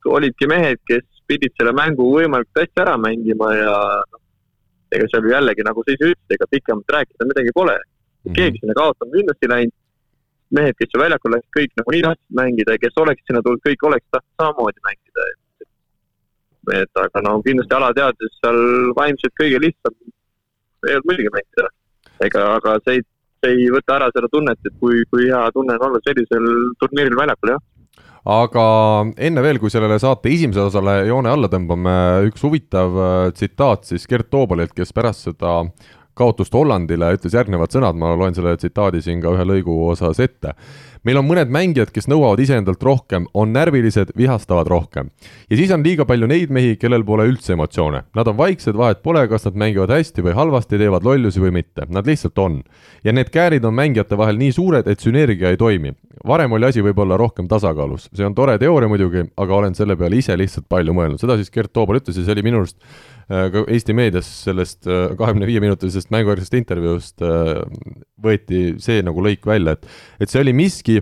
olidki mehed, kes pidid selle mängu võimalikult hästi ära mängima ja noh, ega seal ju jällegi, nagu sa ise ütlesid, ega pikemalt rääkida midagi pole. -hmm. keegi sinna kaotama kindlasti läinud. Mehed, kes ju väljakul läksid, kõik nagunii tahtsid mängida ja kes oleksid sinna tulnud, kõik oleksid tahtnud samamoodi mängida. et aga no kindlasti alateadvuses seal vaimselt kõige lihtsam ei olnud muidugi mängida. ega, aga see ei, see ei võta ära seda tunnet, et kui, kui hea tunne on olla sellisel turniiril väljakul, jah aga enne veel, kui sellele saate esimesele osale joone alla tõmbame, üks huvitav äh, tsitaat siis Gert Toobalilt, kes pärast seda kaotust Hollandile ütles järgnevad sõnad, ma loen selle tsitaadi siin ka ühe lõigu osas ette meil on mõned mängijad, kes nõuavad iseendalt rohkem, on närvilised, vihastavad rohkem. ja siis on liiga palju neid mehi, kellel pole üldse emotsioone. Nad on vaiksed, vahet pole, kas nad mängivad hästi või halvasti, teevad lollusi või mitte, nad lihtsalt on. ja need käärid on mängijate vahel nii suured, et sünergia ei toimi. varem oli asi võib-olla rohkem tasakaalus, see on tore teooria muidugi, aga olen selle peale ise lihtsalt palju mõelnud, seda siis Gert Toobal ütles ja see oli minu arust ka Eesti meedias sellest äh, kahekümne viie minutilisest mängujärgsest intervjuust äh, võeti see nagu lõik välja, et et see oli miski,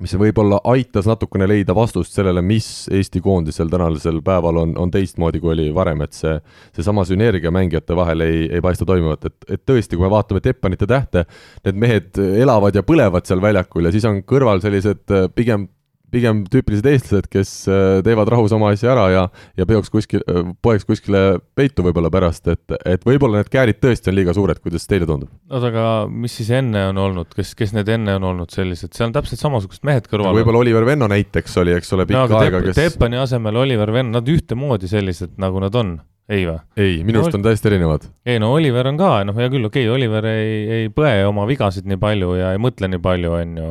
mis võib-olla aitas natukene leida vastust sellele, mis Eesti koondisel tänasel päeval on, on teistmoodi, kui oli varem, et see, seesama sünergia mängijate vahel ei, ei paista toimuvat, et, et tõesti, kui me vaatame Teppanite tähte, need mehed elavad ja põlevad seal väljakul ja siis on kõrval sellised pigem pigem tüüpilised eestlased, kes äh, teevad rahus oma asja ära ja, ja peoks kuskil, äh, poeks kuskile peitu võib-olla pärast, et, et võib-olla need käärid tõesti on liiga suured, kuidas teile tundub? oota, aga mis siis enne on olnud, kes, kes need enne on olnud sellised, seal on täpselt samasugused mehed kõrval. võib-olla Oliver Venno näiteks oli, eks ole, pikka no, aega, kes Teppani asemel Oliver Venno, nad ühtemoodi sellised, nagu nad on ei või? ei, minu arust no, on täiesti erinevad. ei no Oliver on ka, noh, hea küll, okei okay,, Oliver ei, ei põe oma vigasid nii palju ja ei mõtle nii palju, on ju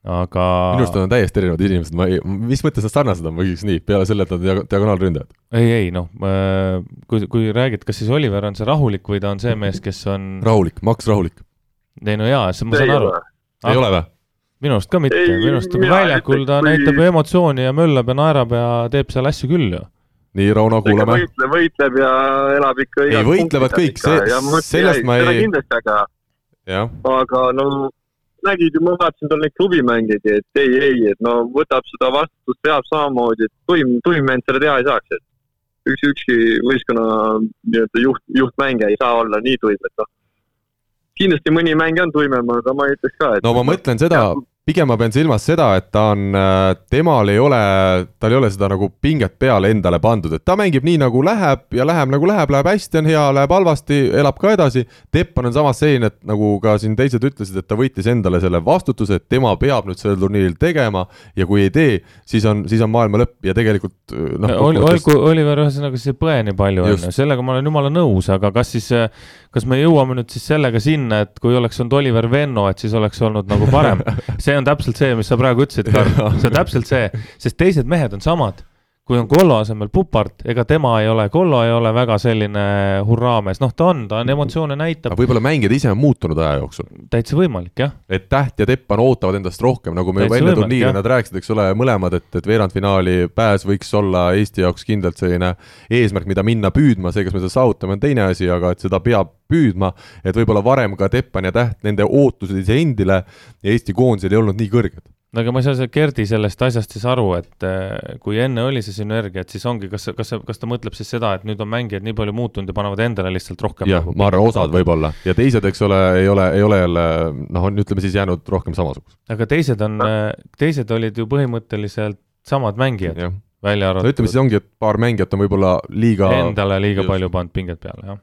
aga minu arust on täiesti erinevad inimesed, ma ei, mis mõttes nad sarnased on, ma küsiks nii, peale selle, et nad on diagonaalründajad? ei, ei noh, kui, kui räägid, kas siis Oliver on see rahulik või ta on see mees, kes on rahulik, Max Rahulik. ei no jaa, ma saan aru. ei ole või? minu arust ka mitte, minu arust väljakul ta kui... näitab emotsiooni ja möllab ja naerab ja teeb seal asju küll ju nii, Rauno, kuulame. võitleb, võitleb ja elab ikka ei, võitlevad kõik, see, sellest ma ei. kindlasti, aga, aga no nägid ju, ma vaatasin tal neid klubimängijaid, et ei, ei, et no võtab seda vastutust, teab samamoodi, et tuim, tuim vend selle teha ei saaks, et üks, ükski võistkonna nii-öelda juht, juhtmängija ei saa olla nii tuim, et noh, kindlasti mõni mängija on tuimem, aga ma ei ütleks ka, et no ma mõtlen seda, pigem ma pean silmas seda, et ta on, äh, temal ei ole, tal ei ole seda nagu pinget peale endale pandud, et ta mängib nii nagu läheb ja läheb nagu läheb, läheb hästi, on hea, läheb halvasti, elab ka edasi. Teppan on samas selline, et nagu ka siin teised ütlesid, et ta võttis endale selle vastutuse, et tema peab nüüd sellel turniiril tegema ja kui ei tee, siis on, siis on maailma lõpp ja tegelikult noh. olgu, Oliver, ühesõnaga see ei põe nii palju, on ju, sellega ma olen jumala nõus, aga kas siis kas me jõuame nüüd siis sellega sinna, et kui oleks olnud Oliver Venno, et siis oleks olnud nagu parem see on täpselt see, mis sa praegu ütlesid, Karl, see on täpselt see, sest teised mehed on samad kui on Kollo asemel Pupart, ega tema ei ole, Kollo ei ole väga selline hurraamees, noh, ta on, ta on emotsioone näitab. võib-olla mängijad ise on muutunud aja jooksul? täitsa võimalik, jah. et Täht ja Teppan ootavad endast rohkem, nagu me juba enne turniiri nad rääkisid, eks ole, mõlemad, et, et veerandfinaali pääs võiks olla Eesti jaoks kindlalt selline eesmärk, mida minna püüdma, see, kas me seda saavutame, on teine asi, aga et seda peab püüdma, et võib-olla varem ka Teppan ja Täht, nende ootused iseendile ja Eesti koondisel ei olnud nii kõrged no aga ma ei saa Gerdi sellest asjast siis aru, et äh, kui enne oli see sünergia, et siis ongi, kas, kas, kas ta mõtleb siis seda, et nüüd on mängijad nii palju muutunud ja panevad endale lihtsalt rohkem jah nagu,, ma arvan, osad võib-olla ja teised, eks ole, ei ole, ei ole jälle noh, on ütleme siis jäänud rohkem samasugused. aga teised on, äh, teised olid ju põhimõtteliselt samad mängijad, välja arvatud no ütleme siis ongi, et paar mängijat on võib-olla liiga endale liiga just. palju pannud pinget peale, jah.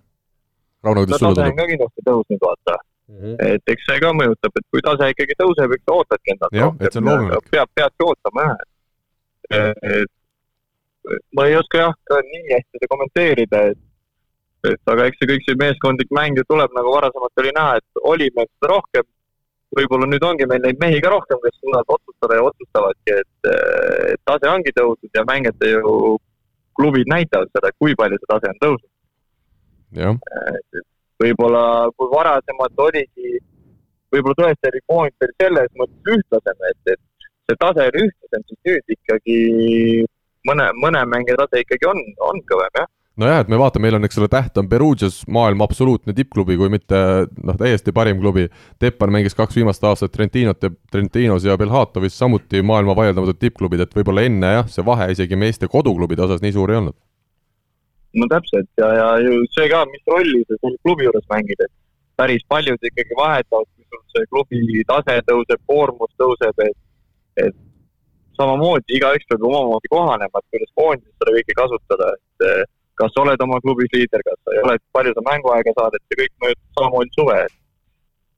Rauno, kuidas sulle tundub? kindlasti tõusnud, vaata Mm -hmm. et eks see ka mõjutab, et kui tase ikkagi tõuseb, eks sa ootadki endalt rohkem. peab, peadki ootama jah, et ma ei oska jah ka nii hästi seda kommenteerida, et, et aga eks see kõik see meeskondlik mäng ju tuleb, nagu varasemalt oli näha, et oli meil seda rohkem. võib-olla nüüd ongi meil neid mehi ka rohkem, kes suudavad otsustada ja otsustavadki, et, et tase ongi tõusnud ja mängijate ju klubid näitavad seda, kui palju see tase on tõusnud. Võib-olla kui varasemalt oligi, võib-olla tõesti oli koondis veel selles mõttes ühtlasem, et, et see tase on ühtlasem, siis nüüd ikkagi mõne, mõne mängija tase ikkagi on, on kõvem jah nojah, et me vaatame, meil on, eks ole, täht on Perugias maailma absoluutne tippklubi, kui mitte noh, täiesti parim klubi. Teppan mängis kaks viimast aastat Trentinot ja Trentinos ja Belhatovis samuti maailma vaieldamatud tippklubid, et võib-olla enne jah, see vahe isegi meeste koduklubide osas nii suur ei olnud. No täpselt ja, ja ju see ka, mis rolli sa seal klubi juures mängid, et päris paljud ikkagi vahetavad, kui sul see klubi tase tõuseb, koormus tõuseb, et, et samamoodi igaüks peab omamoodi kohanema, et kuidas koondises seda kõike kasutada, et kas sa oled oma klubis liider, kas sa ei ole, palju sa mänguaega saad, et see kõik mõjutab samamoodi suve.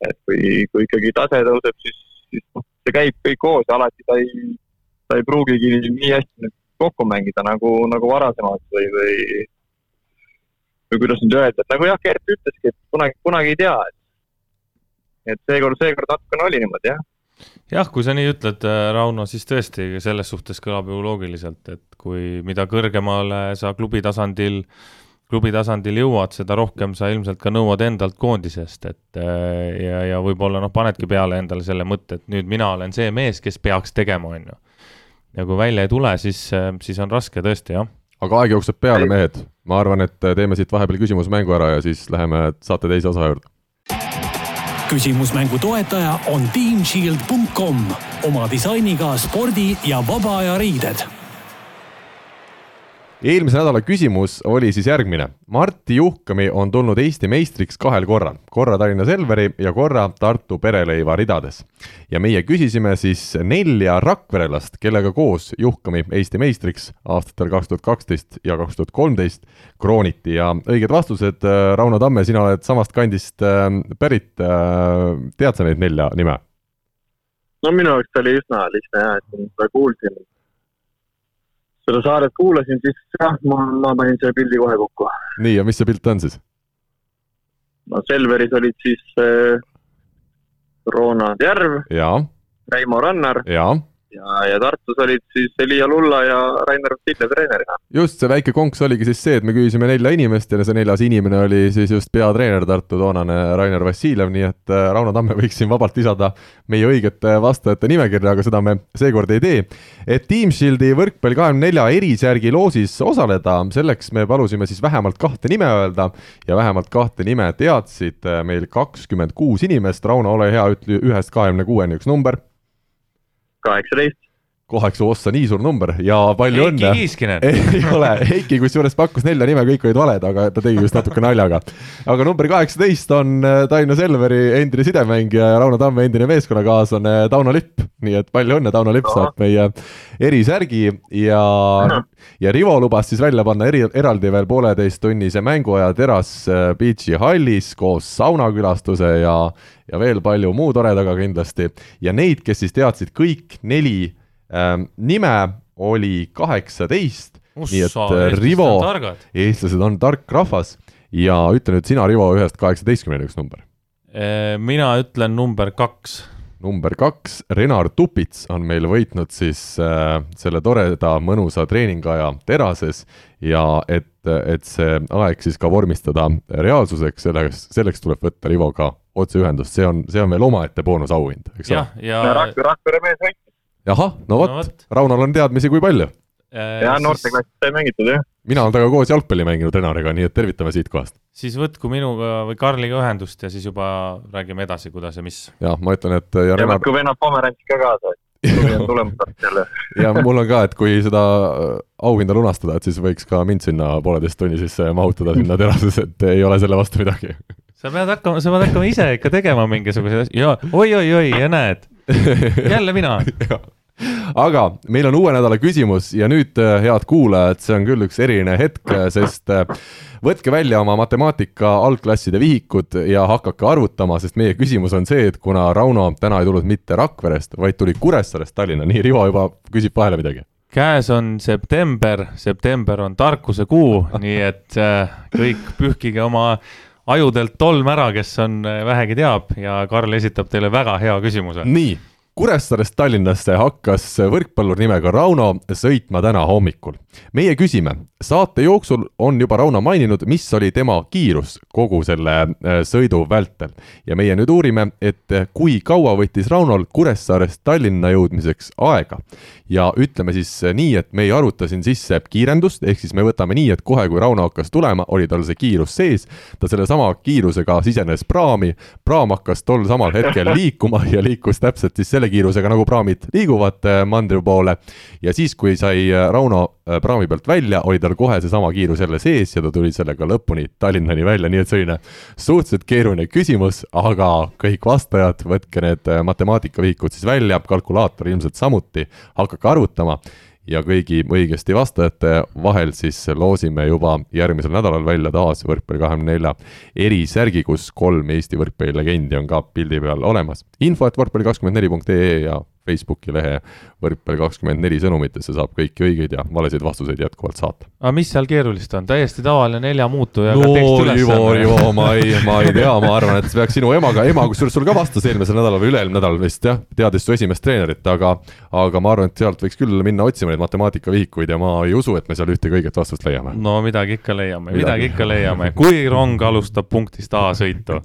et kui, kui ikkagi tase tõuseb, siis, siis noh, see käib kõik koos ja alati ta ei, ta ei pruugigi nii hästi kokku mängida nagu, nagu varasemalt või, või või kuidas nüüd öelda, et nagu jah, Gert ütleski, et kunagi, kunagi ei tea, et et seekord, seekord natukene oli niimoodi, jah jah, kui sa nii ütled, äh, Rauno, siis tõesti selles suhtes kõlab ju loogiliselt, et kui, mida kõrgemale sa klubi tasandil, klubi tasandil jõuad, seda rohkem sa ilmselt ka nõuad endalt koondisest, et äh, ja, ja võib-olla noh, panedki peale endale selle mõtte, et nüüd mina olen see mees, kes peaks tegema, on ju. ja kui välja ei tule, siis, äh, siis on raske tõesti, jah. Aga aeg jookseb peale, mehed. ma arvan, et teeme siit vahepeal küsimusmängu ära ja siis läheme saate teise osa juurde. Küsimusmängu toetaja on teamshield.com oma disainiga spordi ja vaba aja riided eelmise nädala küsimus oli siis järgmine. Martti Juhkami on tulnud Eesti meistriks kahel korral, korra Tallinna Selveri ja korra Tartu Pereleiva ridades. ja meie küsisime siis nelja rakverelast, kellega koos Juhkami Eesti meistriks aastatel kaks tuhat kaksteist ja kaks tuhat kolmteist krooniti ja õiged vastused, äh, Rauno Tamme, sina oled samast kandist äh, pärit, äh, tead sa neid nelja nime? no minu jaoks oli üsna lihtne jah, et ma kuulsin seda saadet kuulasin, siis jah, ma, ma panin selle pildi kohe kokku. nii, ja mis see pilt on siis? no Selveris olid siis äh, Roonad Järv, Reimo Rannar ja ja, ja Tartus olid siis Elia Lulla ja Rainer Vassiljev treenerina. just, see väike konks oligi siis see, et me küsisime nelja inimest ja see neljas inimene oli siis just peatreener Tartu toonane Rainer Vassiljev, nii et äh, Rauno Tamme võiks siin vabalt lisada meie õigete vastajate nimekirja, aga seda me seekord ei tee. et Team Shieldi võrkpalli kahekümne nelja erisärgi loosis osaleda, selleks me palusime siis vähemalt kahte nime öelda ja vähemalt kahte nime teadsid äh, meil kakskümmend kuus inimest, Rauno, ole hea, ütle ühest kahekümne kuueni üks number kaheksateist. Kaheksa ossa, nii suur number ja palju Heiki õnne. Kiiskinen. ei ole, Heiki kusjuures pakkus nelja nime, kõik olid valed, aga ta tegi just natuke naljaga. aga number kaheksateist on äh, Tallinna Selveri endine sidemängija ja Rauno Tamme endine meeskonnakaaslane Tauno Lipp. nii et palju õnne, Tauno Lipp saab meie erisärgi ja, ja Rivo lubas siis välja panna eri, eraldi veel pooleteisttunnise mänguaja Teras äh, Beachi hallis koos saunakülastuse ja ja veel palju muu toredaga kindlasti ja neid, kes siis teadsid kõik neli nime, oli kaheksateist. nii et äh, Rivo, eestlased on tark rahvas ja ütle nüüd sina, Rivo, ühest kaheksateistkümneni üks number. Äh, mina ütlen number kaks number kaks, Renar Tupits on meil võitnud siis äh, selle toreda mõnusa treeningaja terases ja et, et see aeg siis ka vormistada reaalsuseks, selleks, selleks tuleb võtta Rivoga otseühendust, see on, see on veel omaette boonusauhind, eks ole. ja, ja Rakvere mees võitis. Ahah, no vot no, võt. Raunol on teadmisi, kui palju äh,? jah, noorteklassis sai mängitud, jah. mina olen temaga koos jalgpalli mänginud Renariga, nii et tervitame siitkohast. siis võtku minuga või Karliga ühendust ja siis juba räägime edasi, kuidas ja mis. jah, ma ütlen, et ja, ja Renar... võtku vennad Pomerantsi ka kaasa, et ja mul on ka, et kui seda äh, auhinda lunastada, et siis võiks ka mind sinna pooleteist tunni sisse mahutada sinna terasesse, et ei ole selle vastu midagi sa pead hakkama, sa pead hakkama ise ikka tegema mingisuguseid asju ja oi-oi-oi ja näed, jälle mina aga meil on uue nädala küsimus ja nüüd, äh, head kuulajad, see on küll üks eriline hetk, äh, sest äh, võtke välja oma matemaatika algklasside vihikud ja hakake arvutama, sest meie küsimus on see, et kuna Rauno täna ei tulnud mitte Rakverest, vaid tuli Kuressaarest Tallinna, nii Rivo juba küsib vahele midagi käes on september, september on tarkuse kuu, nii et kõik pühkige oma ajudelt tolm ära, kes on, äh, vähegi teab ja Karl esitab teile väga hea küsimuse. nii, Kuressaarest Tallinnasse hakkas võrkpallur nimega Rauno sõitma täna hommikul. meie küsime, saate jooksul on juba Rauno maininud, mis oli tema kiirus kogu selle äh, sõidu vältel. ja meie nüüd uurime, et kui kaua võttis Raunol Kuressaarest Tallinna jõudmiseks aega. ja ütleme siis nii, et me ei arvuta siin sisse kiirendust, ehk siis me võtame nii, et kohe, kui Rauno hakkas tulema, oli tal see kiirus sees, ta sellesama kiirusega sisenes praami, praam hakkas tol samal hetkel liikuma ja liikus täpselt siis selle selle kiirusega, nagu praamid liiguvad äh, mandri poole. ja siis, kui sai äh, Rauno äh, praami pealt välja, oli tal kohe seesama kiirus jälle sees ja ta tuli sellega lõpuni Tallinnani välja, nii et selline suhteliselt keeruline küsimus, aga kõik vastajad, võtke need matemaatikavihikud siis välja, kalkulaator ilmselt samuti, hakake arvutama ja kõigi õigesti vastajate vahel siis loosime juba järgmisel nädalal välja taas võrkpalli kahekümne nelja erisärgi, kus kolm Eesti võrkpallilegendi on ka pildi peal olemas. info, et võrkpalli kakskümmend neli punkt ee ja Facebooki lehe võrkpalli kakskümmend neli sõnumitesse saab kõiki õigeid ja valesid vastuseid jätkuvalt saata. aga mis seal keerulist on, täiesti tavaline nelja muutujaga no, ülesanne. Ivo, ma ei, ma ei tea, ma arvan, et peaks sinu emaga, ema kusjuures sul ka vastas eelmisel nädalal või üle-eelmine nädal vist jah, teadis su esimest treenerit, aga aga ma arvan, et sealt võiks küll minna otsima neid matemaatikavihikuid ja ma ei usu, et me seal ühtegi õiget vastust leiame. no midagi ikka leiame, midagi ikka leiame, kui rong alustab punktist A sõitu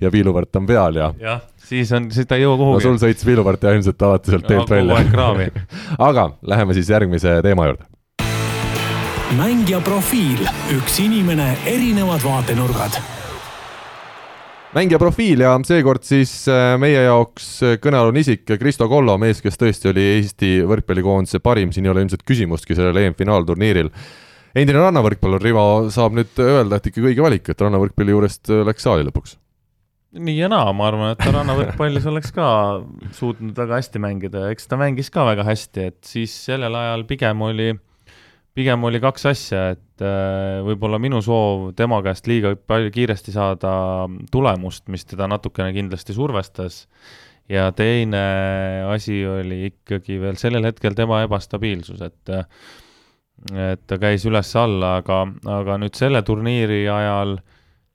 ja viiluvõrt on peal ja. jah, siis on, siis ta ei jõua kuhugi. no sul sõits viiluvõrt ja ilmselt alati sealt teelt välja. aga läheme siis järgmise teema juurde. mängija profiil, üks inimene, erinevad vaatenurgad mängija profiil ja seekord siis äh, meie jaoks kõnealune isik Kristo Kollo, mees, kes tõesti oli Eesti võrkpallikoondise parim, siin ei ole ilmselt küsimustki sellel EM-finaalturniiril. endine rannavõrkpallur Rivo saab nüüd öelda, et ikkagi õige valik, et rannavõrkpalli juurest läks saali lõpuks nii ja naa, ma arvan, et ta rannavõrkpallis oleks ka suutnud väga hästi mängida ja eks ta mängis ka väga hästi, et siis sellel ajal pigem oli, pigem oli kaks asja, et äh, võib-olla minu soov tema käest liiga palju kiiresti saada tulemust, mis teda natukene kindlasti survestas, ja teine asi oli ikkagi veel sellel hetkel tema ebastabiilsus, et et ta käis üles-alla, aga, aga nüüd selle turniiri ajal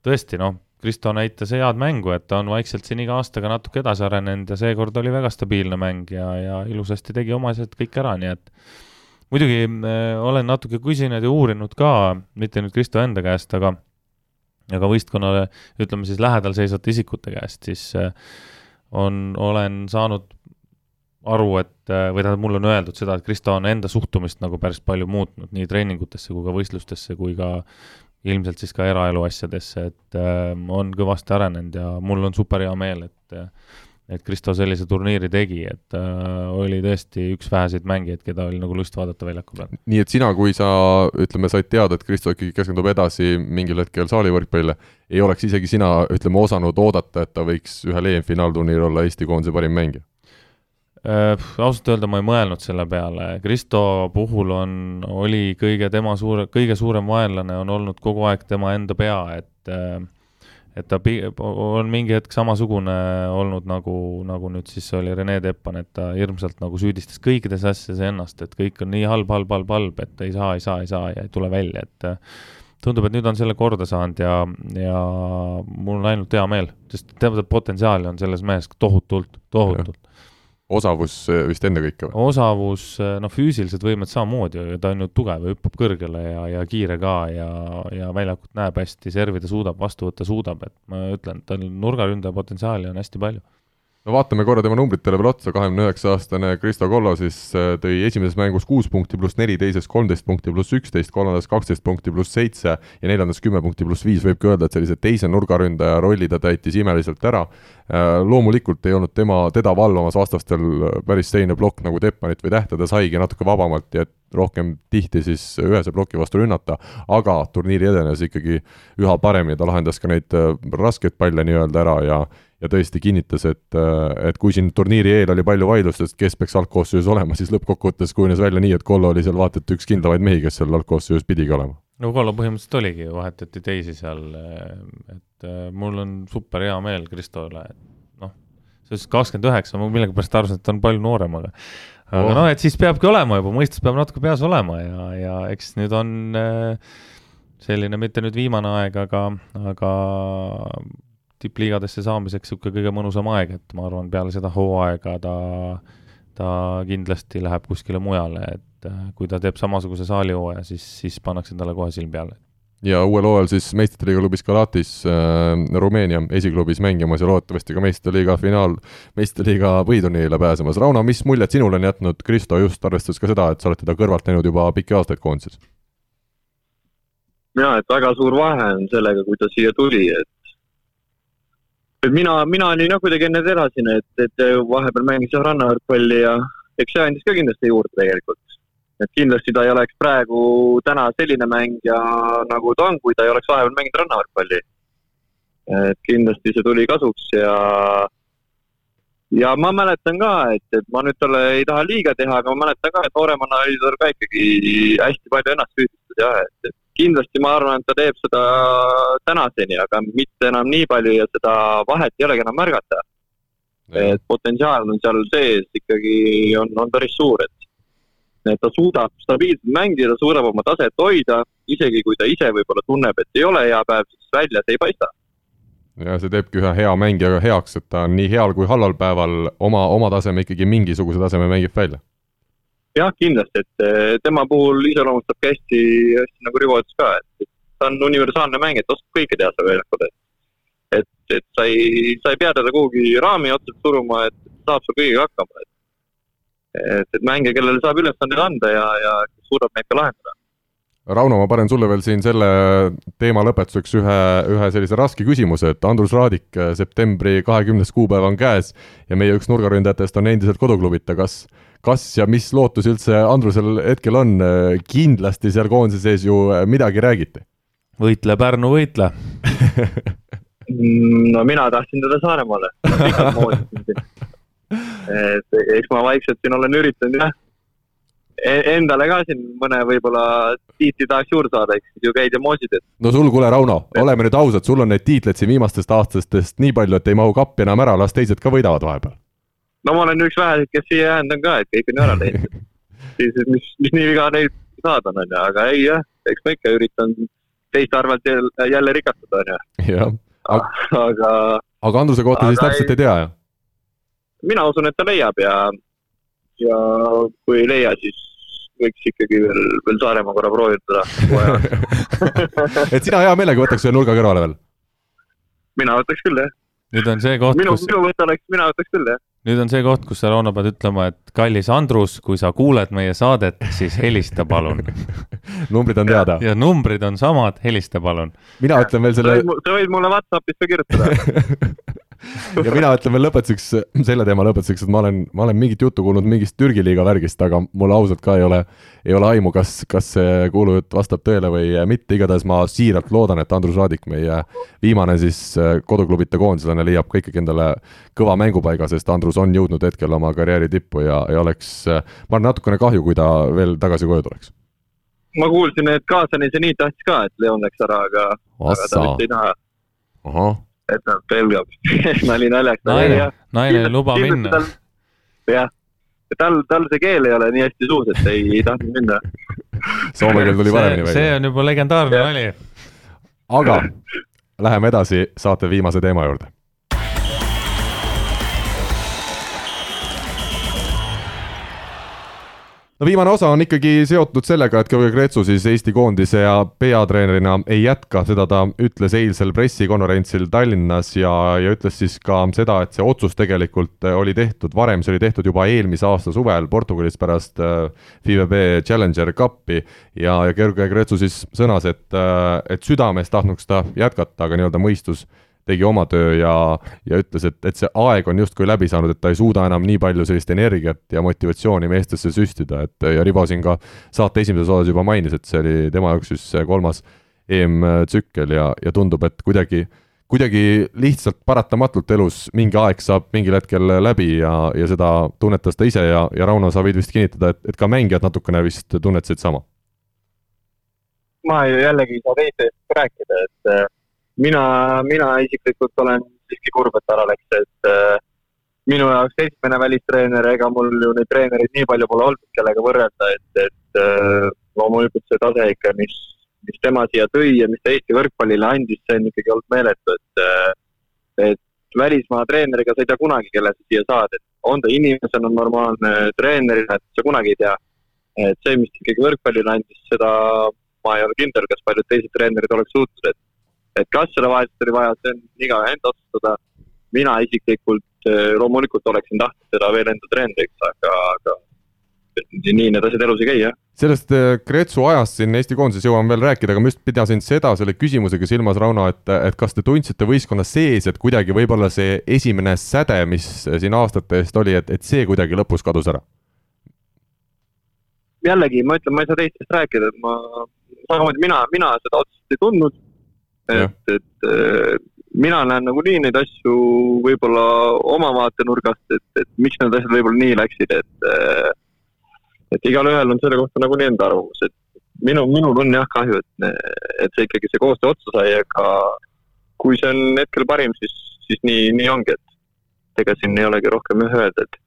tõesti, noh, Kristo näitas head mängu, et ta on vaikselt siin iga aastaga natuke edasi arenenud ja seekord oli väga stabiilne mäng ja, ja ilusasti tegi oma asjad kõik ära, nii et muidugi äh, olen natuke küsinud ja uurinud ka, mitte nüüd Kristo enda käest, aga aga võistkonnale, ütleme siis lähedal seisvate isikute käest, siis äh, on, olen saanud aru, et äh, või tähendab, mulle on öeldud seda, et Kristo on enda suhtumist nagu päris palju muutnud nii treeningutesse kui ka võistlustesse kui ka ilmselt siis ka eraelu asjadesse, et äh, on kõvasti arenenud ja mul on super hea meel, et et Kristo sellise turniiri tegi, et äh, oli tõesti üks väheseid mängijaid, keda oli nagu lust vaadata väljaku peal. nii et sina, kui sa ütleme, said teada, et Kristo ikkagi keskendub edasi mingil hetkel saalivõrkpallile, ei oleks isegi sina, ütleme, osanud oodata, et ta võiks ühel EM-finaalturniiril olla Eesti koondise parim mängija? Äh, ausalt öelda ma ei mõelnud selle peale, Kristo puhul on, oli kõige tema suure, kõige suurem vaenlane on olnud kogu aeg tema enda pea, et äh, et ta on mingi hetk samasugune olnud nagu, nagu nüüd siis oli Rene Teppan, et ta hirmsalt nagu süüdistas kõikides asjades ennast, et kõik on nii halb, halb, halb, halb, et ei saa, ei saa, ei saa ja ei tule välja, et äh, tundub, et nüüd on selle korda saanud ja, ja mul on ainult hea meel, sest tead, potentsiaali on selles mehes tohutult, tohutult osavus eh, vist ennekõike või? osavus, eh, noh, füüsilised võimed samamoodi, ta on ju tugev ja hüppab kõrgele ja, ja kiire ka ja, ja väljakut näeb hästi, servida suudab, vastu võtta suudab, et ma ütlen, tal nurgaründaja potentsiaali on hästi palju no vaatame korra tema numbritele veel otsa, kahekümne üheksa aastane Kristo Kollo siis äh, tõi esimeses mängus kuus punkti pluss neli, teises kolmteist punkti pluss üksteist, kolmandas kaksteist punkti pluss seitse ja neljandas kümme punkti pluss viis, võibki öelda, et sellise teise nurgaründaja rolli ta täitis imeliselt ära. Äh, loomulikult ei olnud tema, teda valvamas vastastel päris selline plokk nagu Teppanit või Tähte, ta saigi natuke vabamalt ja rohkem tihti siis ühese ploki vastu rünnata, aga turniiri edenes ikkagi üha paremini, ta lahendas ka neid äh, raskeid palle nii-öelda ära ja ja tõesti kinnitas, et, äh, et kui siin turniiri eel oli palju vaidlustest, kes peaks algkoosseisus olema, siis lõppkokkuvõttes kujunes välja nii, et Kollo oli seal vaata et üks kindlamaid mehi, kes seal algkoosseisus pidigi olema. No Kollo põhimõtteliselt oligi, vahetati teisi seal, et äh, mul on super hea meel Kristo üle, et noh, see kakskümmend üheksa, ma millegipärast arvasin, et ta on palju noorem, aga aga oh. noh, et siis peabki olema juba, mõistus peab natuke peas olema ja, ja eks nüüd on äh, selline mitte nüüd viimane aeg, aga, aga tippliigadesse saamiseks niisugune kõige mõnusam aeg, et ma arvan, peale seda hooaega ta, ta kindlasti läheb kuskile mujale, et äh, kui ta teeb samasuguse saalihooaja, siis, siis pannakse talle kohe silm peale ja uuel hooajal siis meistrite liiga klubis Galatis äh, Rumeenia esiklubis mängimas ja loodetavasti ka meistrite liiga finaal, meistrite liiga põhiturniirile pääsemas. Rauno, mis muljet sinule on jätnud Kristo just arvestades ka seda, et sa oled teda kõrvalt näinud juba pikki aastaid koondises? jaa, et väga suur vahe on sellega, kui ta siia tuli, et et mina, mina olin jah kuidagi enne terasin, et, et vahepeal mängis jah rannavõrkpalli ja eks see andis ka kindlasti juurde tegelikult. Et kindlasti ta ei oleks praegu täna selline mängija, nagu ta on, kui ta ei oleks vahepeal mänginud rannavõrkpalli. et kindlasti see tuli kasuks ja ja ma mäletan ka, et, et ma nüüd talle ei taha liiga teha, aga ma mäletan ka, et nooremana oli tal ka ikkagi hästi palju ennast süüdistas jah, et, et kindlasti ma arvan, et ta teeb seda tänaseni, aga mitte enam nii palju ja seda vahet ei olegi enam märgata. et potentsiaal on seal sees ikkagi on, on päris suur, et, et ta suudab stabiilselt mängida, suudab oma taset hoida, isegi kui ta ise võib-olla tunneb, et ei ole hea päev, siis välja see ei paista ja see teebki ühe hea mängijaga heaks, et ta on nii heal kui halval päeval oma, oma taseme ikkagi mingisuguse taseme mängib välja. jah, kindlasti, et eh, tema puhul iseloomustabki hästi, hästi nagu Rivo ütles ka, et ta on universaalne mängija, ta oskab kõike teha seal väljakul, et et, et sa ei, sa ei pea teda kuhugi raami otseselt suruma, et saab sul kõigega hakkama, et et, et mängija, kellele saab ülesandeid anda ja, ja suudab neid ka lahendada. Rauno, ma panen sulle veel siin selle teema lõpetuseks ühe, ühe sellise raske küsimuse, et Andrus Raadik, äh, septembri kahekümnes kuupäev on käes ja meie üks nurgaründajatest on endiselt koduklubita, kas kas ja mis lootus üldse Andrusel hetkel on, kindlasti seal koondise sees ju äh, midagi räägiti? võitle, Pärnu, võitle. No mina tahtsin teda Saaremaale, et eks ma vaikselt siin olen üritanud jah E-, endale ka siin mõne võib-olla tiitli tahaks juurde saada, eks ju käid ja moosid, et. no sul, kuule Rauno, oleme nüüd ausad, sul on neid tiitleid siin viimastest aastatest nii palju, et ei mahu kappi enam ära, las teised ka võidavad vahepeal. no ma olen üks väheseid, kes siia jäänud on ka, et kõik on ju ära läinud siis mis, mis nii viga neid saada on, on ju, aga ei jah, eks ma ikka üritan teiste arvelt jälle, jälle rikastuda, on ju. jah, aga. aga. aga Andruse kohta aga siis täpselt ei, ei tea, jah? Mina usun, et ta leiab ja, ja kui ei leia, siis võiks ikkagi veel, veel Saaremaa korra proovida et sina hea meelega võtaks ühe nurga kõrvale veel? mina võtaks küll, jah. nüüd on see koht, kus minu mõte oleks, mina võtaks küll, jah. nüüd on see koht, kus sa, Rauno, pead ütlema, et kallis Andrus, kui sa kuuled meie saadet, siis helista palun numbrid on teada. ja numbrid on samad, helista palun. mina ütlen veel selle sa võid mulle Whatsappis ka kirjutada ja mina ütlen veel lõpetuseks, selle teema lõpetuseks, et ma olen, ma olen mingit juttu kuulnud mingist Türgi liiga värgist, aga mul ausalt ka ei ole, ei ole aimu, kas, kas see kuulujutt vastab tõele või mitte, igatahes ma siiralt loodan, et Andrus Raadik, meie viimane siis äh, koduklubite koondislane, leiab ka ikkagi endale kõva mängupaiga, sest Andrus on jõudnud hetkel oma karjääri tippu ja, ja oleks, äh, ma arvan, natukene kahju, kui ta veel tagasi koju tuleks. Ma kuulsin, et kaaslane seniit tahtis ka, et Leon läks ära, aga, aga ta vist ei taha. ahah et ta pelgab nali naljaks. naine, naine ei luba minna. jah, tal, tal see keel ei ole nii hästi suus, et ei, ei tahtnud minna. Soome keel tuli paremini välja. see on juba legendaarne nali. aga läheme edasi saate viimase teema juurde no viimane osa on ikkagi seotud sellega, et Georgi Kretsu siis Eesti koondise ja peatreenerina ei jätka, seda ta ütles eilsel pressikonverentsil Tallinnas ja, ja ütles siis ka seda, et see otsus tegelikult oli tehtud varem, see oli tehtud juba eelmise aasta suvel Portugalis pärast äh, FIVB Challenger Cupi. Ja, ja Georgi Kretsu siis sõnas, et, äh, et südames tahtnuks ta jätkata, aga nii-öelda mõistus tegi oma töö ja, ja ütles, et, et see aeg on justkui läbi saanud, et ta ei suuda enam nii palju sellist energiat ja motivatsiooni meestesse süstida, et ja Rivo siin ka saate esimeses osas juba mainis, et see oli tema jaoks siis kolmas EM-tsükkel ja, ja tundub, et kuidagi kuidagi lihtsalt paratamatult elus mingi aeg saab mingil hetkel läbi ja, ja seda tunnetas ta ise ja, ja Rauno, sa võid vist kinnitada, et, et ka mängijad natukene vist tunnetasid sama? ma jällegi ei saa teiste eest rääkida, et mina, mina isiklikult olen siiski kurb, et ära läks, et äh, minu jaoks esimene välistreener, ega mul ju neid treenereid nii palju pole olnud, kellega võrrelda, et, et äh, loomulikult see tase ikka, mis, mis tema siia tõi ja mis ta Eesti võrkpallile andis, see on ikkagi olnud meeletu, et äh, et välismaa treeneriga sa ei tea kunagi, kelle sa siia saad, et on ta inimesena normaalne, treenerina, et sa kunagi ei tea. et see, mis ikkagi võrkpallile andis, seda ma ei ole kindel, kas paljud teised treenerid oleks suutnud, et, et kas seda vahetust oli vaja, see on igaühe enda otsustada. mina isiklikult eh, loomulikult oleksin tahtnud teda veel enda treeneriks, aga, aga nii need asjad elus ei käi, jah. sellest Kretsu äh, ajast siin Eesti koondises jõuame veel rääkida, aga ma just pidasin seda selle küsimusega silmas, Rauno, et, et kas te tundsite võistkonna sees, et kuidagi võib-olla see esimene säde, mis siin aastate eest oli, et, et see kuidagi lõpus kadus ära? jällegi, ma ütlen, ma ei saa teistest rääkida, et ma, samamoodi mina, mina seda otseselt ei tundnud. Et, et mina näen nagunii neid asju võib-olla oma vaatenurgast, et, et miks need asjad võib-olla nii läksid, et äh, et igalühel on selle kohta nagunii enda arvamus, et minu, minul on jah kahju, et, et see ikkagi, see koostöö otsa sai, aga kui see on hetkel parim, siis, siis nii, nii ongi, et ega siin ei olegi rohkem öelda, et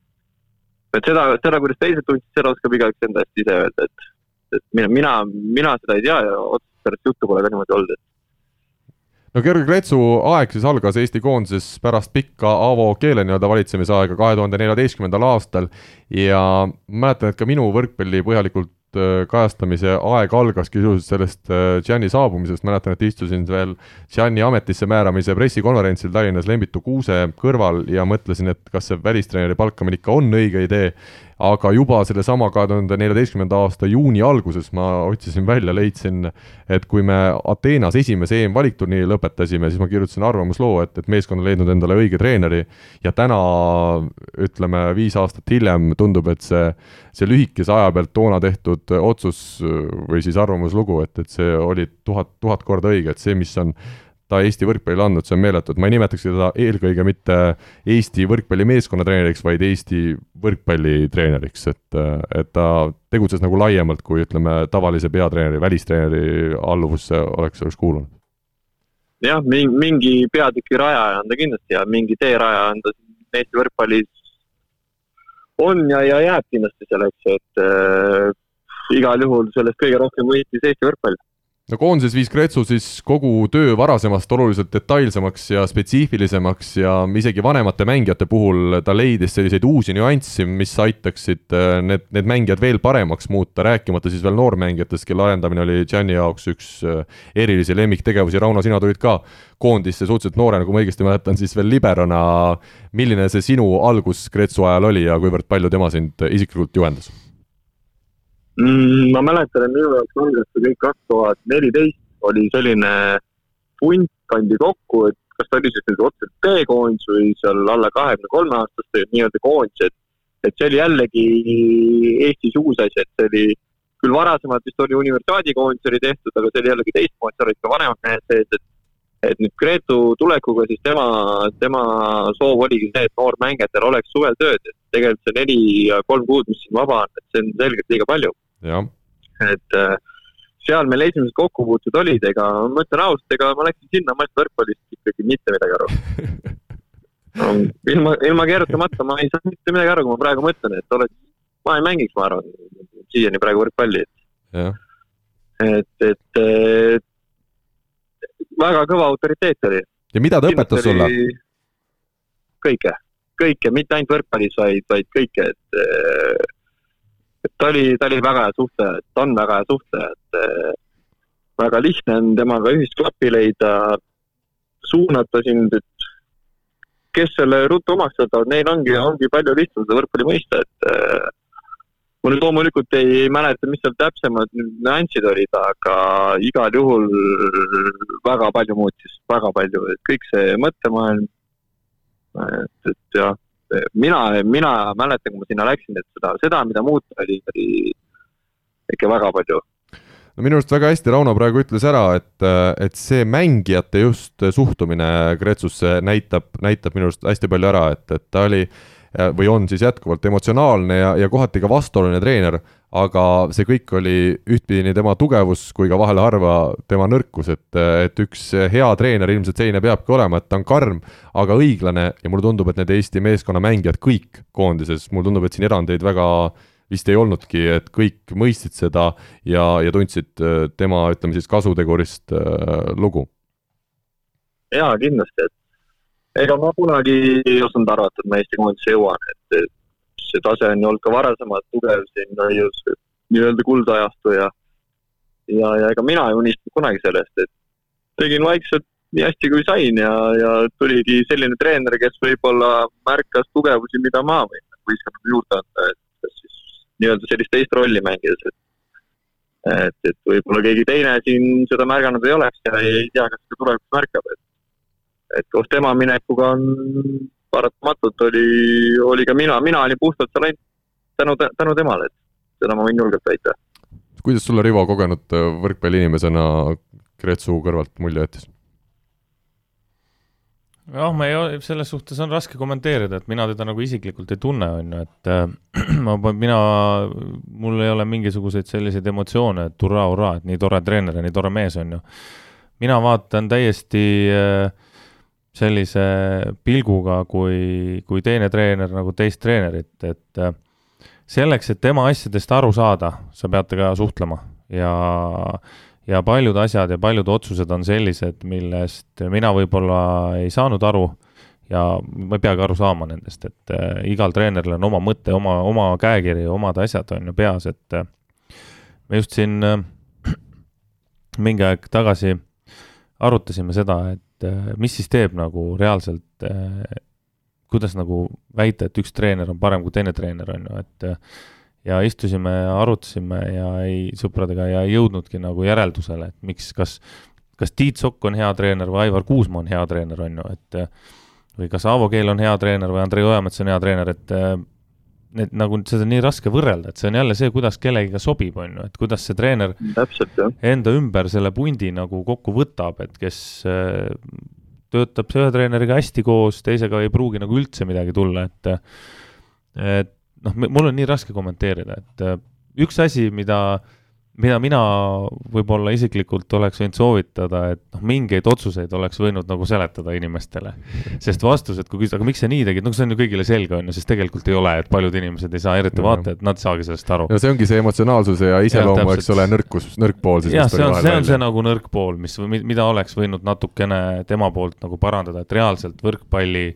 et seda, seda, kuidas teised tundsid, seda oskab igaüks enda eest ise öelda, et, et mina, mina, mina seda ei tea ja otseselt juttu pole ka niimoodi olnud, et no Georgi Kretsu aeg siis algas Eesti koondises pärast pikka Aavo Keele nii-öelda valitsemisaega kahe tuhande neljateistkümnendal aastal. Ja mäletan, et ka minu võrkpalli põhjalikult äh, kajastamise aeg algaski sisuliselt sellest äh, Gianni saabumisest, mäletan, et istusin veel Gianni ametisse määramise pressikonverentsil Tallinnas Lembitu Kuuse kõrval ja mõtlesin, et kas see välistreeneri palkamine ikka on õige idee aga juba sellesama kahe tuhande neljateistkümnenda aasta juuni alguses ma otsisin välja, leidsin, et kui me Ateenas esimese EM-valikturniiri lõpetasime, siis ma kirjutasin arvamusloo, et, et meeskond on leidnud endale õige treeneri. Ja täna, ütleme viis aastat hiljem, tundub, et see, see lühikese aja pealt toona tehtud otsus või siis arvamuslugu, et, et see oli tuhat, tuhat korda õige, et see, mis on ta Eesti võrkpallile andnud, see on meeletu, et ma ei nimetaks teda eelkõige mitte Eesti võrkpallimeeskonna treeneriks, vaid Eesti võrkpallitreeneriks, et, et ta tegutses nagu laiemalt kui ütleme, tavalise peatreeneri, välistreeneri alluvusse oleks, oleks kuulunud. jah, mingi, mingi peatüki rajaja on ta kindlasti ja mingi teerajaja on ta Eesti võrkpallis on ja, ja jääb kindlasti selleks, et äh, igal juhul sellest kõige rohkem võitis Eesti võrkpall no koondises viis Kretsu siis kogu töö varasemast oluliselt detailsemaks ja spetsiifilisemaks ja isegi vanemate mängijate puhul ta leidis selliseid uusi nüansse, mis aitaksid äh, need, need mängijad veel paremaks muuta, rääkimata siis veel noormängijatest, kelle arendamine oli Gianni jaoks üks äh, erilisi lemmiktegevusi, Rauno, sina tulid ka koondisse suhteliselt noorena, kui ma õigesti mäletan, siis veel liberona. milline see sinu algus Kretsu ajal oli ja kuivõrd palju tema sind isiklikult juhendas? Mm,? ma mäletan, et minu jaoks algas see kõik kaks tuhat neliteist, oli selline punt pandi kokku, et kas ta oli siis nüüd otseselt B-koondis või seal alla kahekümne kolme aastaste nii-öelda koondis, et et see oli jällegi Eestis uus asi, et see oli küll varasemalt vist oli universiaadi koondis oli tehtud, aga see oli jällegi teistmoodi, seal olid ka vanemad mehed sees, et et nüüd Gretu tulekuga siis tema, tema soov oligi see, et noormängijatel oleks suvel tööd, et tegelikult see neli ja kolm kuud, mis siin vaba on, et see on selgelt liiga palju et äh, seal meil esimesed kokkupuuted olid, ega ma ütlen ausalt, ega ma läksin sinna, ma ei saanud võrkpallist ikkagi mitte midagi aru no,. ilma, ilma keerutamata ma ei saa mitte midagi aru, kui ma praegu mõtlen, et oleks, ma ei mängiks, ma arvan, siiani praegu võrkpalli, et, et, et, et väga kõva autoriteet oli. ja mida ta õpetas sulle? kõike, kõike, mitte ainult võrkpallis, vaid, vaid kõike, et et ta oli, ta oli väga hea suhtleja, ta on väga hea suhtleja, et äh, väga lihtne on temaga ühist klappi leida, suunata sind, et kes selle ruttu omaks võtavad, neil ongi, ongi palju lihtsam seda võrkpalli mõista, et äh, ma nüüd loomulikult ei mäleta, mis seal täpsemad nüansid olid, aga igal juhul väga palju muutis, väga palju, et kõik see mõttemaailm, et, et jah mina, mina mäletan, kui ma sinna läksin, et seda, seda, mida muuta oli, ikka väga palju. No minu arust väga hästi Rauno praegu ütles ära, et, et see mängijate just suhtumine Kretsusse näitab, näitab minu arust hästi palju ära, et, et ta oli või on siis jätkuvalt emotsionaalne ja, ja kohati ka vastuoluline treener, aga see kõik oli ühtpidi nii tema tugevus kui ka vahel harva tema nõrkus, et, et üks hea treener ilmselt selline peabki olema, et ta on karm, aga õiglane ja mulle tundub, et need Eesti meeskonna mängijad kõik koondises, mulle tundub, et siin erandeid väga vist ei olnudki, et kõik mõistsid seda ja, ja tundsid äh, tema, ütleme siis kasutegurist äh, lugu. jaa, kindlasti, et ega ma kunagi ei osanud arvata, et ma Eesti koondise jõuan, et, et see tase on ju olnud ka varasemalt tugev siin Raius, nii-öelda kuldajastu ja ja, ja ega mina ei unistanud kunagi sellest, et tegin vaikselt nii hästi kui sain ja, ja tuligi selline treener, kes võib-olla märkas tugevusi, mida ma võin võistkonnale juurde anda, et siis nii-öelda sellist teist rolli mängides, et et, et võib-olla keegi teine siin seda märganud ei oleks ja ei, tea, kas seda tulevikus märkab, et et koos tema minekuga on paratamatult oli, oli ka mina, mina olin puhtalt ainult tänu, tänu temale, et seda ma võin julgelt väita. kuidas sulle, Rivo, kogenud võrkpalliinimesena Kreetsu kõrvalt mulje jättis? jah, ma ei, selles suhtes on raske kommenteerida, et mina teda nagu isiklikult ei tunne, on ju, et äh, ma, mina, mul ei ole mingisuguseid selliseid emotsioone, et hurraa, hurraa, et nii tore treener ja nii tore mees, on ju. mina vaatan täiesti äh, sellise pilguga kui, kui teine treener nagu teist treenerit, et äh, selleks, et tema asjadest aru saada, sa pead temaga suhtlema. Ja ja paljud asjad ja paljud otsused on sellised, millest mina võib-olla ei saanud aru ja ma ei peagi aru saama nendest, et äh, igal treeneril on oma mõte, oma, oma käekiri, omad asjad on ju peas, et äh, me just siin mingi aeg tagasi arutasime seda, et äh, mis siis teeb nagu reaalselt äh,, kuidas nagu väita, et üks treener on parem kui teine treener, on ju, et äh, ja istusime ja arutasime ja ei, sõpradega ja ei jõudnudki nagu järeldusele, et miks, kas, kas Tiit Sokk on hea treener või Aivar Kuusmaa on hea treener, on ju, et või kas Aavo Keel on hea treener või Andrei Ojamets on hea treener, et need nagu, seda on nii raske võrrelda, et see on jälle see, kuidas kellegiga sobib, on ju, et kuidas see treener Täpselt, enda ümber selle pundi nagu kokku võtab, et kes äh, töötab ühe treeneriga hästi koos, teisega ei pruugi nagu üldse midagi tulla, et et noh, mul on nii raske kommenteerida, et äh, üks asi, mida, mida mina võib-olla isiklikult oleks võinud soovitada, et noh, mingeid otsuseid oleks võinud nagu seletada inimestele. sest vastused, kui küsida, aga miks sa nii tegid, no see on ju kõigile selge, on ju, sest tegelikult ei ole, et paljud inimesed ei saa, eriti vaatajad, nad ei saagi sellest aru. no see ongi see emotsionaalsuse ja iseloomu, eks ole, nõrkus, nõrk pool siis. jah, see on, see on see nagu nõrk pool, mis, mida oleks võinud natukene tema poolt nagu parandada, et reaalselt võrkpalli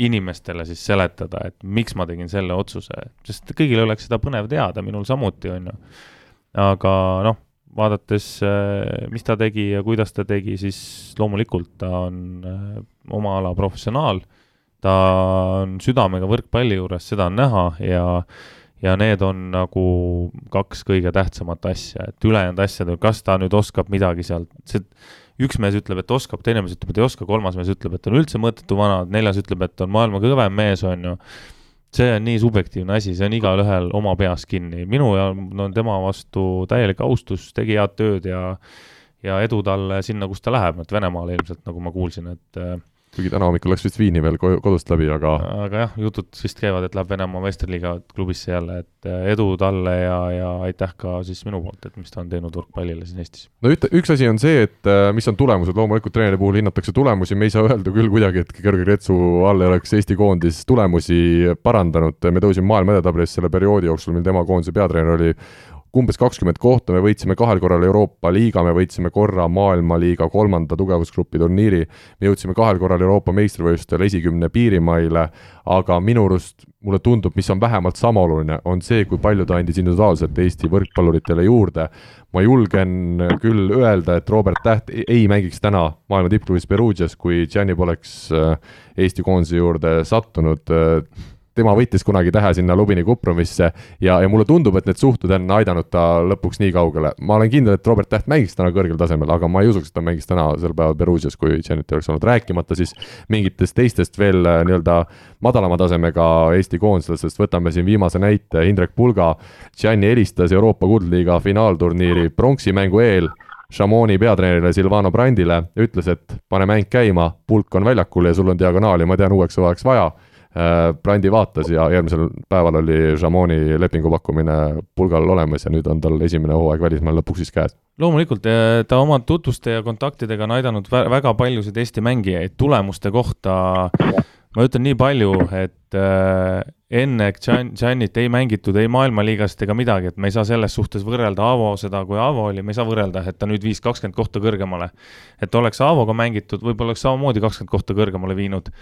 inimestele siis seletada, et miks ma tegin selle otsuse, sest kõigil oleks seda põnev teada, minul samuti, on ju. Aga noh, vaadates, äh, mis ta tegi ja kuidas ta tegi, siis loomulikult ta on äh, oma ala professionaal, ta on südamega võrkpalli juures, seda on näha ja ja need on nagu kaks kõige tähtsamat asja, et ülejäänud asjad, kas ta nüüd oskab midagi sealt, see üks mees ütleb, et oskab, teine mees ütleb, et ei oska, kolmas mees ütleb, et on üldse mõttetu vana, neljas ütleb, et on maailma kõvem mees, on ju. See on nii subjektiivne asi, see on igalühel oma peas kinni, minu ja no tema vastu täielik austus, tegi head tööd ja ja edu talle sinna, kus ta läheb, et Venemaale ilmselt, nagu ma kuulsin, et kuigi täna hommikul läks vist Viini veel kodust läbi, aga aga jah, jutud vist käivad, et läheb Venemaa meistriliiga klubisse jälle, et äh, edu talle ja, ja aitäh ka siis minu poolt, et mis ta on teinud võrkpallile siin Eestis. no üt-, üks asi on see, et äh, mis on tulemused, loomulikult treeneri puhul hinnatakse tulemusi, me ei saa öelda küll kuidagi, et Georgi Kretsu all ei oleks Eesti koondis tulemusi parandanud, me tõusime maailma edetabelis selle perioodi jooksul, mil tema koondise peatreener oli, umbes kakskümmend kohta, me võitsime kahel korral Euroopa liiga, me võitsime korra maailmaliiga kolmanda tugevusgrupi turniiri, me jõudsime kahel korral Euroopa meistrivõistlustel esikümne piirimaile, aga minu arust mulle tundub, mis on vähemalt sama oluline, on see, kui palju ta andis individuaalselt Eesti võrkpalluritele juurde. ma julgen küll öelda, et Robert Täht ei mängiks täna maailma tippklubis Perugias, kui Gianni poleks äh, Eesti koondise juurde sattunud tema võttis kunagi tähe sinna Lubini Kuprumisse ja, ja mulle tundub, et need suhted on aidanud ta lõpuks nii kaugele. ma olen kindel, et Robert Täht mängiks täna kõrgel tasemel, aga ma ei usuks, et ta mängiks täna sel päeval Perugias, kui Janet oleks olnud, rääkimata siis mingitest teistest veel äh, nii-öelda madalama tasemega Eesti koondislastest, võtame siin viimase näite, Indrek Pulga. Gianni helistas Euroopa Kuldliiga finaalturniiri pronksi mängu eel Šamoni peatreenerile Silvano Brandile, ütles, et pane mäng käima, pulk on väljakul ja sul on diagonaali, ma tean, uueks hooajaks vaja Äh, Brandi vaatas ja järgmisel päeval oli Jamoni lepingu pakkumine pulgal olemas ja nüüd on tal esimene hooaeg välismaal lõpuks siis käes. loomulikult, ta oma tutvuste ja kontaktidega on aidanud väga paljusid Eesti mängijaid tulemuste kohta ma ütlen nii palju, et äh, enne Giannit ei mängitud ei maailmaliigast ega midagi, et me ei saa selles suhtes võrrelda Aavo seda, kui Aavo oli, me ei saa võrrelda, et ta nüüd viis kakskümmend kohta kõrgemale. et oleks Aavoga mängitud, võib-olla oleks samamoodi kakskümmend kohta kõrgemale viinud.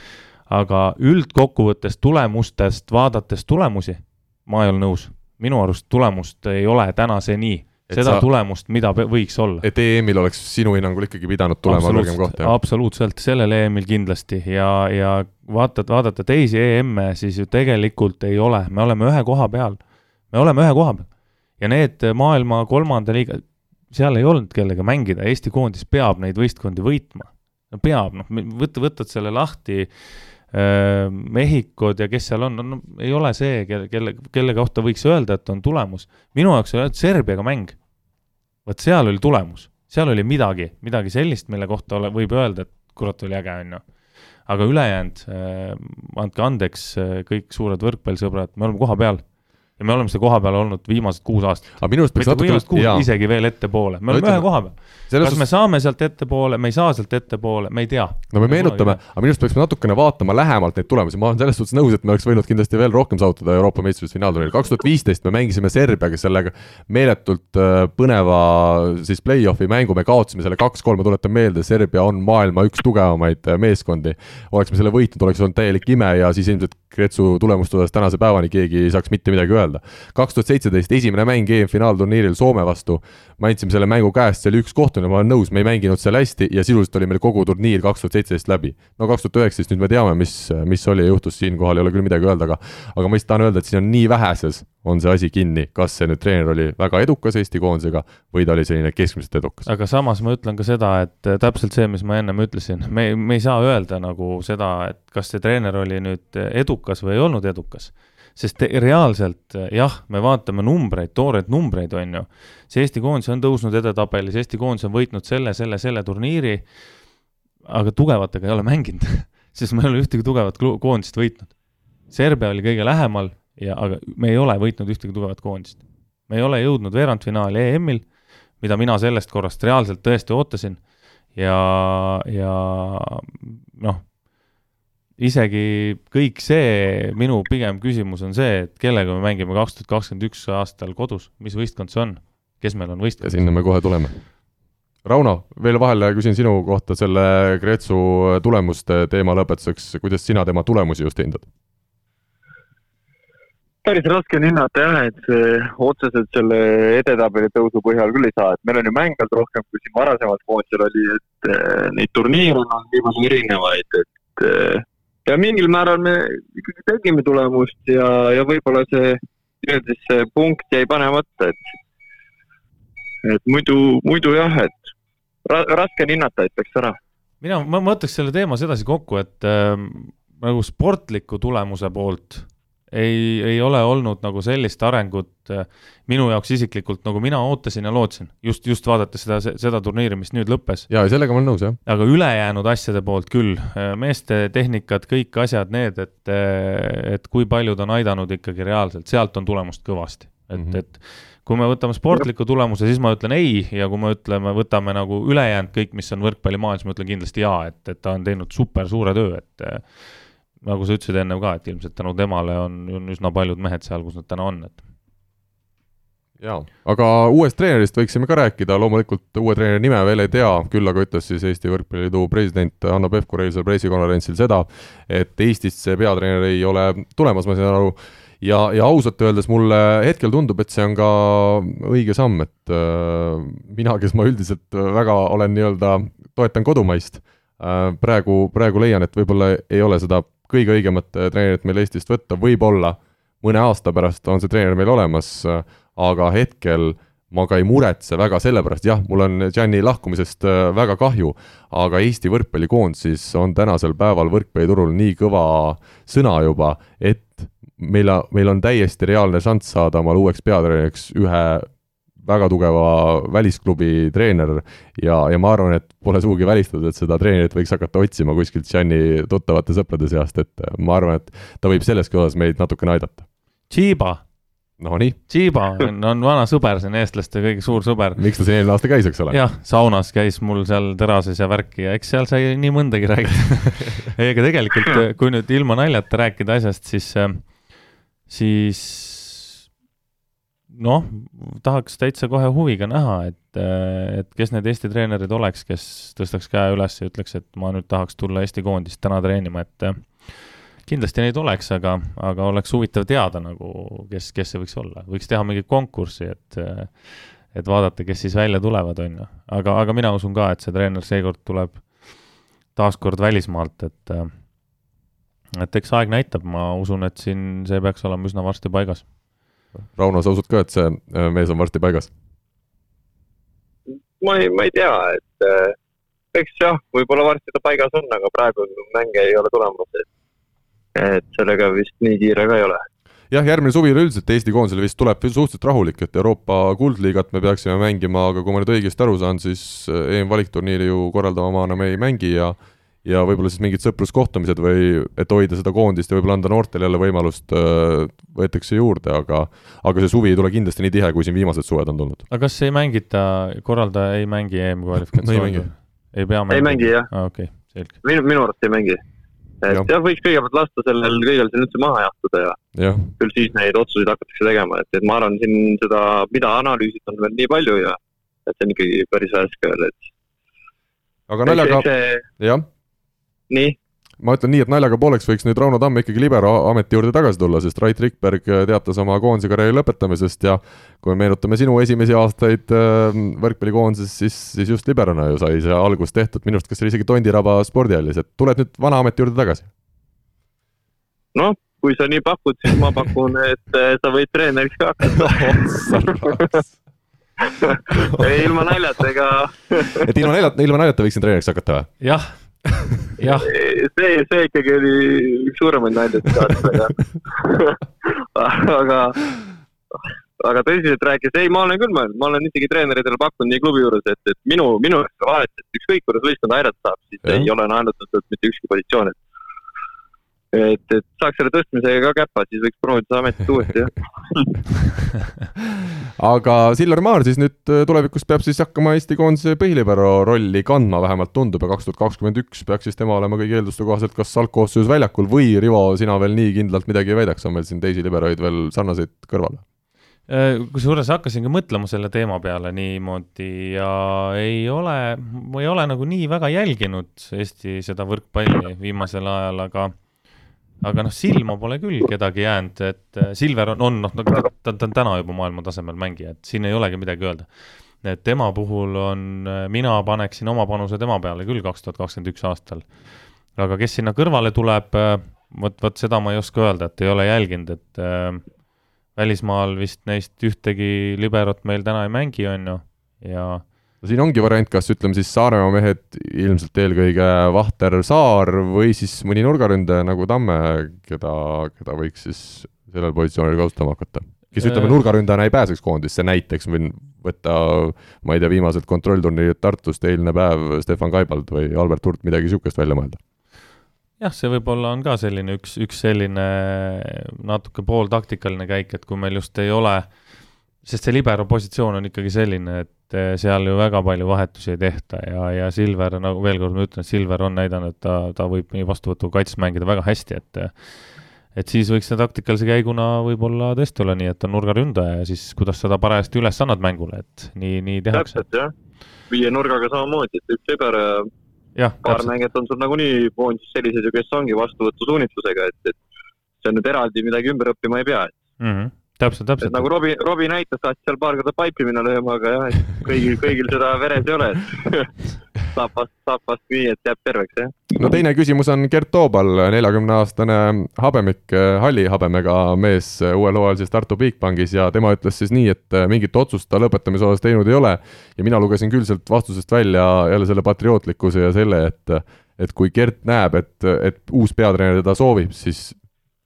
Aga üldkokkuvõttes tulemustest, vaadates tulemusi, ma ei ole nõus. minu arust tulemust ei ole täna see nii seda sa, tulemust, mida võiks olla. et EM-il oleks sinu hinnangul ikkagi pidanud tulema kõrgem koht, jah? absoluutselt, sellel EM-il kindlasti ja, ja vaatad, vaadata teisi EM-e, siis ju tegelikult ei ole, me oleme ühe koha peal. me oleme ühe koha peal. ja need maailma kolmanda liiga, seal ei olnud kellega mängida, Eesti koondis peab neid võistkondi võitma. no peab, noh, võtta, võtad selle lahti Mehhikod ja kes seal on, no ei ole see, kelle, kelle, kelle kohta võiks öelda, et on tulemus. minu jaoks oli ainult Serbiaga mäng vot seal oli tulemus, seal oli midagi, midagi sellist, mille kohta ole, võib öelda, et kurat, oli äge, on ju. aga ülejäänud äh,, andke andeks äh,, kõik suured võrkpallisõbrad, me oleme koha peal ja me oleme selle koha peal olnud viimased kuus aastat. aga minu arust peaks natuke, isegi veel ettepoole, me oleme ühe koha peal. kas me saame sealt ettepoole, me ei saa sealt ettepoole, me ei tea. no me meenutame, aga minu arust peaks natukene vaatama lähemalt neid tulemusi, ma olen selles suhtes nõus, et me oleks võinud kindlasti veel rohkem saavutada Euroopa meistrivõistluste finaalturniiril. kaks tuhat viisteist me mängisime Serbiaga sellega meeletult äh, põneva siis play-off'i mängu, me kaotasime selle kaks-kolm, ma tuletan meelde, Serbia on maailma üks tugevamaid äh, meeskondi. oleks me selle võitnud, oleks olnud täielik ime ja siis ilmselt Kretsu tulemust osas tänase päevani keegi ei saaks mitte midagi öelda. Kaks tuhat seitseteist esimene mäng EM-finaalturniiril Soome vastu, me andsime selle mängu käest, see oli üks kohtumine, ma olen nõus, me ei mänginud seal hästi ja sisuliselt oli meil kogu turniir kaks tuhat seitseteist läbi. no kaks tuhat üheksateist nüüd me teame, mis, mis oli ja juhtus, siinkohal ei ole küll midagi öelda, aga aga ma lihtsalt tahan öelda, et siin on nii väheses on see asi kinni, kas see nüüd treener oli väga edukas Eesti koondisega või ta oli selline keskmiselt edukas. aga samas ma ütlen ka seda, et äh, täpselt see, mis ma ennem ütlesin, me, me ei saa öelda nagu seda, et kas see treener oli nüüd edukas või ei olnud edukas. Sest reaalselt jah, me vaatame numbreid, tooreid numbreid, on ju, see Eesti koondis on tõusnud edetabelis, Eesti koondis on võitnud selle, selle, selle turniiri, aga tugevatega ei ole mänginud sest me ei ole ühtegi tugevat koondist võitnud. Serbia oli kõige lähemal ja aga me ei ole võitnud ühtegi tugevat koondist. me ei ole jõudnud veerandfinaali EM-il, mida mina sellest korrast reaalselt tõesti ootasin ja, ja noh, isegi kõik see, minu pigem küsimus on see, et kellega me mängime kaks tuhat kakskümmend üks aastal kodus, mis võistkond see on, kes meil on võistkond? ja sinna me kohe tuleme. Rauno, veel vahele küsin sinu kohta selle Kreetsu tulemuste teema lõpetuseks, kuidas sina tema tulemusi just hindad? päris raske on hinnata jah, et otseselt selle edetabeli tõusu põhjal küll ei saa, et meil on ju mänge olnud rohkem, kui siin varasemalt koondisel oli, et eh, neid turniire on nii palju erinevaid, et eh, ja mingil määral me ikkagi tegime tulemust ja, ja võib-olla see nii-öelda siis see punkt jäi panemata, et et muidu, muidu jah, et ra raske on hinnata, ütleks ära. mina, ma mõtleks selle teema sedasi kokku, et äh, nagu sportliku tulemuse poolt ei, ei ole olnud nagu sellist arengut äh, minu jaoks isiklikult, nagu mina ootasin ja lootsin. just, just vaadates seda, seda turniiri, mis nüüd lõppes. jaa, sellega ma olen nõus, jah. aga ülejäänud asjade poolt küll, äh, meeste tehnikad, kõik asjad need, et, äh, et kui paljud on aidanud ikkagi reaalselt, sealt on tulemust kõvasti. et mm, -hmm. et kui me võtame sportliku tulemuse, siis ma ütlen ei ja kui me ütleme, võtame nagu ülejäänud kõik, mis on võrkpallimaailmas, ma ütlen kindlasti jaa, et, et ta on teinud super suure töö, et nagu sa ütlesid ennem ka, et ilmselt tänu temale on, on üsna paljud mehed seal, kus nad täna on, et jaa, aga uuest treenerist võiksime ka rääkida, loomulikult uue treeneri nime veel ei tea, küll aga ütles siis Eesti Võrkpalliliidu president Hanno Pevkur eilsel pressikonverentsil seda, et Eestisse peatreener ei ole tulemas, ma saan aru, ja, ja ausalt öeldes mulle hetkel tundub, et see on ka õige samm, et äh, mina, kes ma üldiselt väga olen nii-öelda, toetan kodumaist äh,, praegu, praegu leian, et võib-olla ei ole seda kõige õigemat äh, treenerit meil Eestist võtta, võib-olla mõne aasta pärast on see treener meil olemas, äh, aga hetkel ma ka ei muretse väga selle pärast, jah, mul on Gianni lahkumisest äh, väga kahju, aga Eesti võrkpallikoondis on tänasel päeval võrkpalliturul nii kõva sõna juba, et meil, meil on täiesti reaalne šanss saada omale uueks peatreeneriks ühe väga tugeva välisklubi treener ja, ja ma arvan, et pole sugugi välistatud, et seda treenerit võiks hakata otsima kuskilt Gianni tuttavate sõprade seast, et ma arvan, et ta võib selleski osas meid natukene aidata. Tšiiba, Nonii, Tšiiba on, on vana sõber, on eestlaste kõige suur sõber. miks ta siin eelmine aasta käis, eks ole? jah, saunas käis mul seal terases ja värki ja eks seal sai nii mõndagi räägida. ei, aga tegelikult, kui nüüd ilma naljata rääkida asjast, siis, siis noh, tahaks täitsa kohe huviga näha, et, et kes need Eesti treenerid oleks, kes tõstaks käe üles ja ütleks, et ma nüüd tahaks tulla Eesti koondist täna treenima, et kindlasti neid oleks, aga, aga oleks huvitav teada nagu, kes, kes see võiks olla, võiks teha mingit konkurssi, et et vaadata, kes siis välja tulevad, on ju. aga, aga mina usun ka, et see treener seekord tuleb taaskord välismaalt, et et eks aeg näitab, ma usun, et siin see peaks olema üsna varsti paigas. Rauno, sa usud ka, et see äh, mees on varsti paigas? ma ei, ma ei tea, et äh, eks jah, võib-olla varsti ta paigas on, aga praegu mänge ei ole tulemas, et et sellega vist nii kiire ka ei ole. jah, järgmine suvi üleüldiselt Eesti koondisele vist tuleb suhteliselt rahulik, et Euroopa kuldliigat me peaksime mängima, aga kui ma nüüd õigesti aru saan, siis äh, EM-valikturniiri ju korraldava maana me ei mängi ja ja võib-olla siis mingid sõpruskohtumised või et hoida seda koondist ja võib-olla anda noortele jälle võimalust, võetakse juurde, aga aga see suvi ei tule kindlasti nii tihe, kui siin viimased suved on tulnud. aga kas ei mängita, korraldaja ei mängi EM-kvalifikatsiooni ei mängi.? ei pea ei mängi jah, aa, okei, selge. minu, minu arust ei mängi. et Jah. ja,, võiks kõigepealt lasta sellel kõigel siin üldse maha jahtuda ja jah, küll siis neid otsuseid hakatakse tegema, et, et ma arvan, siin seda, mida analüüsida on veel nii palju ja et see on ikkagi päris värske veel, et aga naljaga jah nii, ma ütlen nii, et naljaga pooleks võiks nüüd Rauno Tamm ikkagi libero ameti juurde tagasi tulla, sest Rait Rikberg teatas oma koondise karjääri lõpetamisest ja kui me meenutame sinu esimesi aastaid äh, võrkpallikoondises, siis, siis just liberona ju sai see algus tehtud, minu arust kas see oli isegi Tondiraba spordihallis, et tuled nüüd vana ameti juurde tagasi? noh, kui sa nii pakud, siis ma pakun, et eh, sa võid treeneriks ka hakata. ei, ilma naljata, ega et ilma naljata, ilma naljata võiksin treeneriks hakata või? jah, see, see ikkagi oli üks suuremaid naljasid saates, aga aga, aga tõsiselt rääkides, ei, ma olen küll mõelnud, ma olen isegi treeneritele pakkunud nii klubi juures, et, et minu, minu vahet, et ükskõik kuidas võistkond aidata saab, siis Jah. ei ole naelutatud mitte ükski positsioon, et et, et saaks selle tõstmisega ka käpa, siis võiks proovida seda ametit uuesti, jah. aga Silver Maar siis nüüd äh, tulevikus peab siis hakkama Eesti koondise põhilibero rolli kandma, vähemalt tundub ja kaks tuhat kakskümmend üks peaks siis tema olema kõigi eelduste kohaselt kas algkoosseisus väljakul või Rivo, sina veel nii kindlalt midagi ei väidaks, on meil siin teisi liberoid veel sarnaseid kõrval? Äh, kusjuures hakkasingi mõtlema selle teema peale niimoodi ja ei ole, ma ei ole nagu nii väga jälginud Eesti seda võrkpalli viimasel ajal, aga aga noh, silma pole küll kedagi jäänud, et äh, Silver on, on noh, ta, ta, ta on täna juba maailma tasemel mängija, et siin ei olegi midagi öelda. et tema puhul on, mina paneksin oma panuse tema peale küll kaks tuhat kakskümmend üks aastal. aga kes sinna kõrvale tuleb, vot, vot seda ma ei oska öelda, et ei ole jälginud, et äh, välismaal vist neist ühtegi liberot meil täna ei mängi, on ju, ja siin ongi variant, kas ütleme siis Saaremaa mehed, ilmselt eelkõige Vahter Saar või siis mõni nurgaründaja nagu Tamme, keda, keda võiks siis sellel positsioonil kasutama hakata. kes ütleme, Äh. nurgaründajana ei pääseks koondisse, näiteks võin võtta, ma ei tea, viimased kontrollturniirid Tartust, eilne päev Stefan Kaibald või Albert Hurt, midagi niisugust välja mõelda. jah, see võib-olla on ka selline üks, üks selline natuke pooltaktikaline käik, et kui meil just ei ole, sest see libero positsioon on ikkagi selline, et eh, seal ju väga palju vahetusi ei tehta ja, ja Silver, nagu veel kord ma ütlen, Silver on näidanud, et ta, ta võib nii vastuvõtu kaitses mängida väga hästi, et et siis võiks see taktikalise käiguna võib-olla tõesti olla nii, et on nurgaründaja ja siis kuidas seda parajasti üles annad mängule, et nii, nii tehakse. täpselt jah, viie nurgaga samamoodi, et üks liber ja jah, paar mängijat on sul nagunii koondises sellised ju, kes ongi vastuvõtusuunitlusega, et, et see on nüüd eraldi midagi ümber õppima ei pea, et mm -hmm. täpselt, täpselt. nagu Robbie, Robbie näitas, tahtis seal paar korda paipi minna lööma, aga jah, et kõigil, kõigil seda veres ei ole, et saab vast, saab vast nii, et jääb terveks, jah. no teine küsimus on Gert Toobal, neljakümneaastane habemik, hallihabemega mees uuel hooajal siis Tartu Bigbankis ja tema ütles siis nii, et mingit otsust ta lõpetamise osas teinud ei ole ja mina lugesin küll sealt vastusest välja jälle selle patriootlikkuse ja selle, et et kui Gert näeb, et, et uus peatreener teda soovib, siis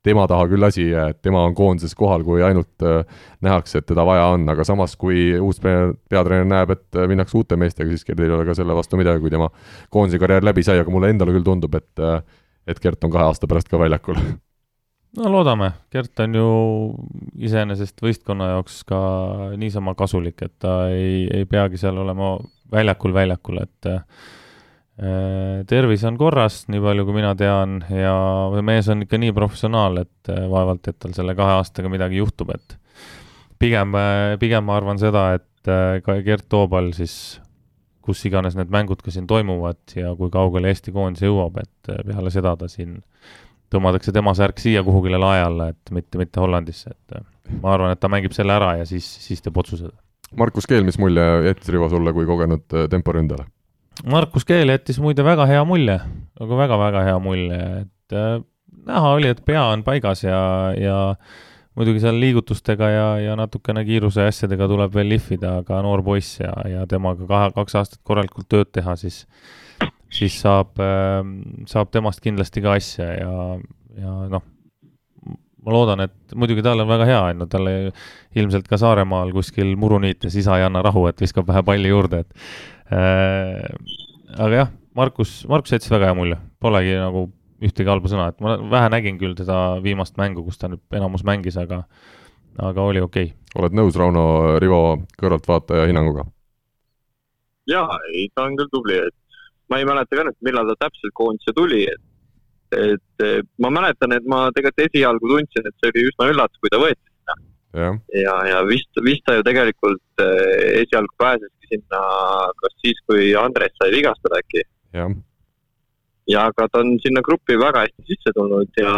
tema taha küll asi ei jää, et tema on koondises kohal, kui ainult äh, nähakse, et teda vaja on, aga samas, kui uus pe- peatreener näeb, et äh, minnakse uute meestega, siis Gerdil ei ole ka selle vastu midagi, kui tema koondise karjäär läbi sai, aga mulle endale küll tundub, et äh, et Gert on kahe aasta pärast ka väljakul. no loodame, Gert on ju iseenesest võistkonna jaoks ka niisama kasulik, et ta ei, ei peagi seal olema väljakul väljakul, et äh, tervis on korras, nii palju kui mina tean, ja mees on ikka nii professionaal, et äh, vaevalt, et tal selle kahe aastaga midagi juhtub, et pigem, äh, pigem ma arvan seda, et äh, ka Gert Toobal siis kus iganes need mängud ka siin toimuvad ja kui kaugele Eesti koondis jõuab, et peale seda ta siin tõmmatakse tema särk siia kuhugile lae alla, et mitte, mitte Hollandisse, et äh, ma arvan, et ta mängib selle ära ja siis, siis teeb otsused. Markus Keel, mis mulje jättis Rivo sulle kui kogenud äh, temporündajale? Markus Keel jättis muide väga hea mulje, nagu väga-väga hea mulje, et äh, näha oli, et pea on paigas ja, ja muidugi seal liigutustega ja, ja natukene kiiruse asjadega tuleb veel lihvida, aga noor poiss ja, ja temaga kahe, kaks aastat korralikult tööd teha, siis siis saab, ähm, saab temast kindlasti ka asja ja, ja noh, ma loodan, et muidugi tal on väga hea, on ju, talle ilmselt ka Saaremaal kuskil muruniites isa ei anna rahu, et viskab vähe palli juurde, et aga jah, Markus, Markus jättis väga hea mulje, polegi nagu ühtegi halba sõna, et ma vähe nägin küll seda viimast mängu, kus ta nüüd enamus mängis, aga aga oli okei. Okay.. oled nõus Rauno Rivo kõrvaltvaataja hinnanguga? jaa, ei ta on küll tubli, et ma ei mäleta ka nüüd, millal ta täpselt koondise tuli, et et ma mäletan, et ma tegelikult esialgu tundsin, et see oli üsna üllatus, kui ta võeti. Ja, ja, ja vist, vist ta ju tegelikult eh, esialgu pääseski sinna, kas siis, kui Andres sai vigastada äkki. ja aga ta on sinna gruppi väga hästi sisse tulnud ja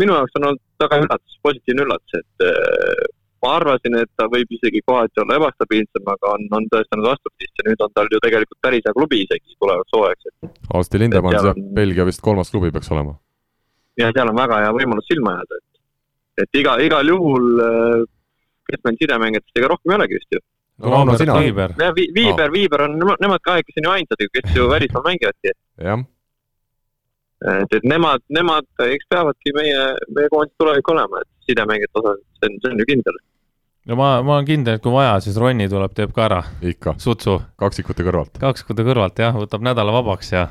minu jaoks on olnud väga üllatus, positiivne üllatus, et eh, ma arvasin, et ta võib isegi kohati olla ebastabiilsem, aga on, on tõestanud vastupidist ja nüüd on tal ju tegelikult päris hea klubi isegi tulevaks hooajaks, et. Asti Lindemann, see on Belgia vist kolmas klubi peaks olema. ja seal on väga hea võimalus silma jääda, et, et iga, igal juhul, äh, kes meil sidemängijatest ega rohkem ei olegi vist ju. no Rauno, sina. Viiber, Viiber, Viiber on, nemad kahekesi on ju ainsad, kes ju välismaal mängivadki. jah et, et nemad, nemad, eks peavadki meie, meie koondise tulevik olema, et sidemängijate osas, see on, see on ju kindel no ma, ma olen kindel, et kui vaja, siis Ronni tuleb, teeb ka ära. ikka. sutsu. kaksikute kõrvalt. kaksikute kõrvalt jah, võtab nädala vabaks ja,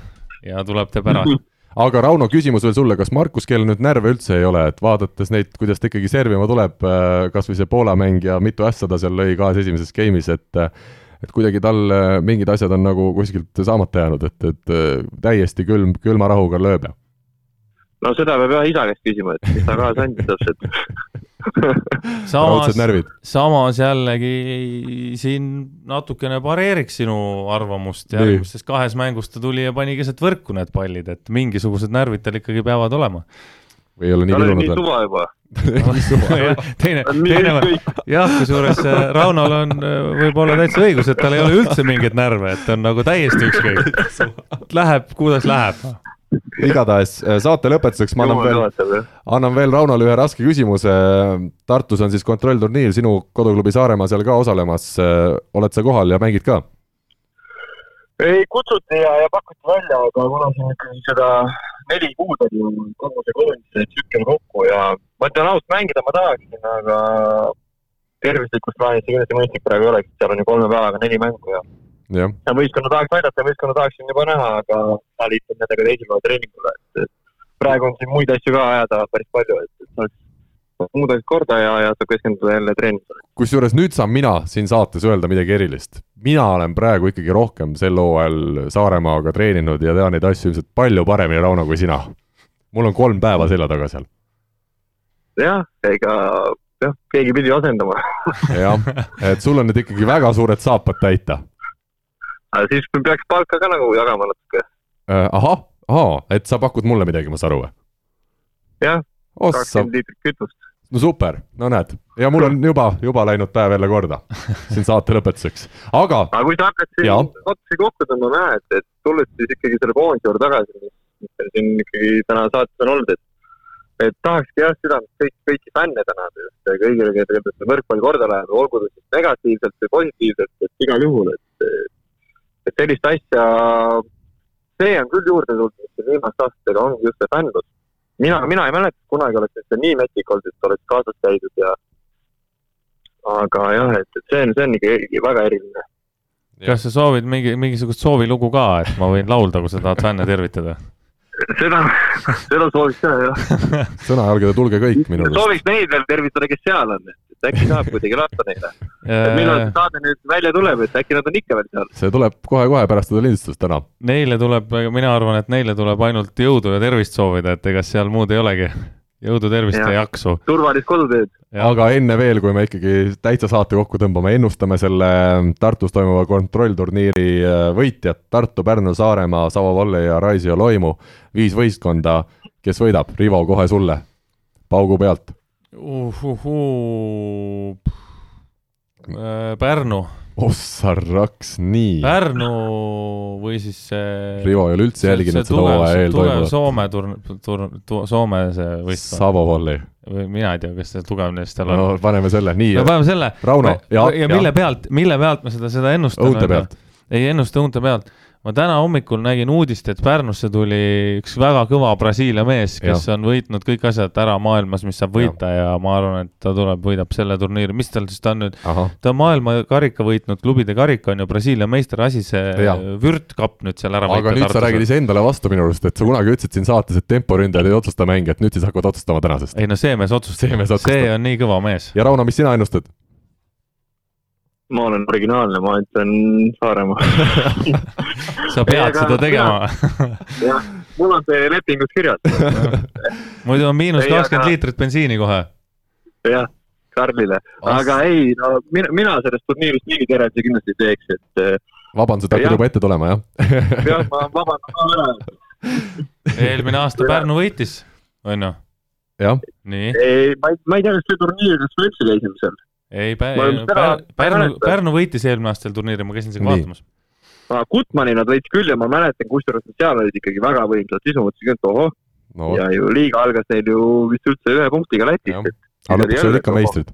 ja tuleb, teeb ära aga Rauno, küsimus veel sulle, kas Markus, kellel nüüd närve üldse ei ole, et vaadates neid, kuidas ta ikkagi servima tuleb, äh, kas või see Poola mäng ja mitu ässa ta seal lõi kahes esimeses game'is, et et kuidagi tal äh, mingid asjad on nagu kuskilt saamata jäänud, et, et äh, täiesti külm, külma rahuga lööb ja. No seda peab jah isa käest küsima, et mis ta kaasa andis täpselt samas, samas jällegi siin natukene pareeriks sinu arvamust, järgmistes kahes mängus ta tuli ja pani keset võrku need pallid, et mingisugused närvid tal ikkagi peavad olema. või ei ole nii kirunud veel? suva juba. Teine, teine, jah, kusjuures äh, Raunol on äh, võib-olla täitsa õigus, et tal ei ole üldse mingeid närve, et on nagu täiesti ükskõik. Läheb, kuidas läheb igatahes äh, saate lõpetuseks ma annan veel, annan veel Raunole ühe raske küsimuse. Tartus on siis kontrollturniir, sinu koduklubi Saaremaa seal ka osalemas. Äh, oled sa kohal ja mängid ka? ei, kutsuti ja, ja pakuti välja, aga kuna siin ikkagi seda neli kuud on ju kogu see koondise tsükkel kokku ja ma ütlen ausalt, mängida ma tahaksin, aga tervislikust plaanist see kindlasti mõistlik praegu ei oleks, seal on ju kolme päevaga neli mängu ja ja, ja võistkonna tahaks aidata, võistkonna tahaksin juba näha, aga ma liitun nendega teisipäeva treeningule, et, praegu on siin muid asju ka ajada päris palju, et, et saaks muud asjad korda ja, ja saab keskenduda jälle treeningule. kusjuures nüüd saan mina siin saates öelda midagi erilist. mina olen praegu ikkagi rohkem sel hooajal Saaremaaga treeninud ja tean neid asju ilmselt palju paremini, Rauno, kui sina. mul on kolm päeva selja taga seal. jah, ega jah, keegi pidi asendama jah, et sul on nüüd ikkagi väga suured saapad täita aga siis peaks palka ka nagu jagama natuke äh,. ahah, ahah, et sa pakud mulle midagi, ma saan aru või? jah, kakskümmend liitrit kütust. no super, no näed, ja mul on juba, juba läinud päev jälle korda siin saate lõpetuseks, aga. aga kui sa hakkad siin otsi kokku tõmbama, jah, et, et tulles siis ikkagi selle koondise juurde tagasi, mis, meil siin ikkagi täna saates on olnud, et et tahakski jah südamest kõik, kõiki fänne tänada just kõigile, kellel see võrkpall korda läheb, olgu ta siis negatiivselt või positiivselt, et igal juhul, et et sellist asja, see on küll juurde tulnud, mis siin viimaste aastatega ongi just see fännlus. mina, mina ei mäleta, et kunagi oleks üldse nii metik olnud, et oleks kaasas käidud ja aga jah, et, et see on, see on ikka väga eriline. kas sa soovid mingi, mingisugust soovilugu ka, et ma võin laulda, kui sa tahad fänne tervitada? seda, seda sooviks ka jah. sõnajalgade tulge kõik minu arust. sooviks neid veel tervitada, kes seal on, et äkki saab kuidagi lasta neile. millal see saade nüüd välja tuleb, et äkki nad on ikka veel seal? see tuleb kohe-kohe pärast seda lindistust täna. Neile tuleb, mina arvan, et neile tuleb ainult jõudu ja tervist soovida, et ega seal muud ei olegi. jõudu, tervist ja, ja jaksu. turvalist koduteed. aga enne veel, kui me ikkagi täitsa saate kokku tõmbame, ennustame selle Tartus toimuva kontrollturniiri äh, võitjat, Tartu, Pärnu, Saaremaa, Savo Volle ja Raisio Loimu, viis võistkonda, kes võidab, Rivo, kohe sulle, paugu pealt. uhuhuu. Pärnu, ossa raks, nii. Pärnu või siis see. Rivo ei ole üldse jälginud seda hooaja eel toimuvat. Soome turn-, turn-, Soome see võistkond Savo Volli, või mina ei tea, kes see tugev neist seal on no paneme selle, nii no, paneme selle. Rauno, ja, ja- ja mille pealt, mille pealt me seda, seda ennustame? õunte pealt. ei ennusta õunte pealt. Ma täna hommikul nägin uudist, et Pärnusse tuli üks väga kõva Brasiilia mees, kes ja. on võitnud kõik asjad ära maailmas, mis saab võita ja, ja ma arvan, et ta tuleb, võidab selle turniiri, mis tal siis ta on nüüd, ta on maailma karika võitnud, klubide karika on ju Brasiilia meister, asi see vürtkapp nüüd seal ära aga nüüd sa räägid iseendale vastu minu arust, et sa kunagi ütlesid siin saates, et temporündajad ei otsusta mänge, et nüüd siis hakkavad otsustama tänasest. ei no see mees otsustab, See mees otsustab. see on nii kõva mees. ja Rauno, mis sina ennustad? Ma olen originaalne, ma ütlen Saaremaa. sa pead Ei, aga- seda tegema. jah, mul on see lepingus kirjas. muidu on miinus kakskümmend aga- liitrit bensiini kohe. jah, Karlile. aga ei, no mina, mina sellest turniirist mingeid järeldusi kindlasti ei teeks, et eh, vabandused hakkavad juba ette tulema, jah? jah, ma vabandan ka ära. eelmine aasta. Pärnu võitis, on ju, jah, nii. ei, ma ei, ma ei tea, kas see turniir, kas me üldse käisime seal. ei, Pärnu Pärnu. Pärnu võitis eelmine aasta turniiri, ma käisin seal Nii. vaatamas. Gutmani nad võitsid küll ja ma mäletan, kusjuures nad seal olid ikkagi väga võimsad, siis ma mõtlesin et ohoh, no ja ju liiga algas neil ju vist üldse ühe punktiga. Lätist, et aga lõpuks olid ikka meistrid.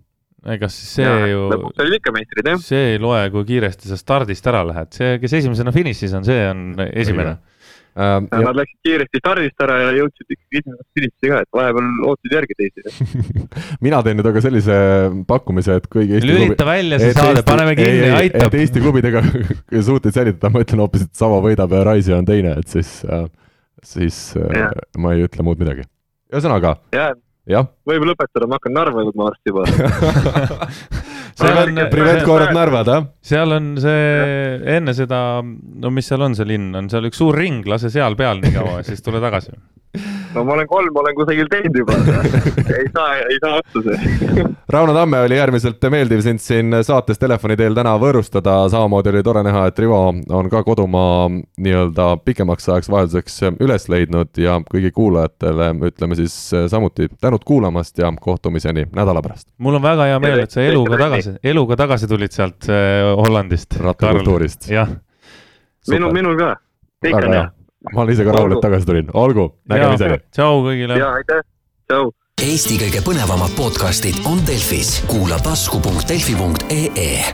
ega siis see ju, lõpuks olid ikka meistrid, jah. see ei loe, kui kiiresti sa stardist ära lähed, see, kes esimesena finišis on, see on esimene. Äh, ja Nad läksid kiiresti stardist ära ja jõudsid ikkagi esimesest finishisse ka, et vahepeal ootasid järgi teisi. mina teen nüüd aga sellise pakkumise, et kõigi Eesti lülita välja see saade, paneme ei, kinni, aitab et. Eesti klubidega suuteid säilitada, ma ütlen hoopis, et Savo võidab ja Raisio on teine, et siis, siis äh, Jah. ma ei ütle muud midagi. ühesõnaga, jah, jah, võib lõpetada, ma hakkan Narva jõudma varsti juba. seal on, Privet Kooret Narvad, jah? seal on see, enne seda, no mis seal on, see linn, on seal üks suur ring, lase seal peal nii kaua, siis tule tagasi. no ma olen kolm, olen kusagil teinud juba. ei saa, ei saa otsa see. Rauno Tamme oli äärmiselt meeldiv sind siin saates telefoni teel täna võõrustada, samamoodi oli tore näha, et Rivo on ka kodumaa nii-öelda pikemaks ajaks vahelduseks üles leidnud ja kõigi kuulajatele ütleme siis samuti tänud kuulamast ja kohtumiseni nädala pärast. mul on väga hea meel, et sa eluga tagasi, eluga tagasi tulid sealt äh, Hollandist. rattakultuurist. jah, minu, minul ka. kõik väga on hea., ma olen ise ka rahul, et tagasi tulin, olgu, nägemiseni. tšau kõigile. ja aitäh, tšau. Eesti kõige põnevamad podcastid on Delfis, kuula tasku.delfi.ee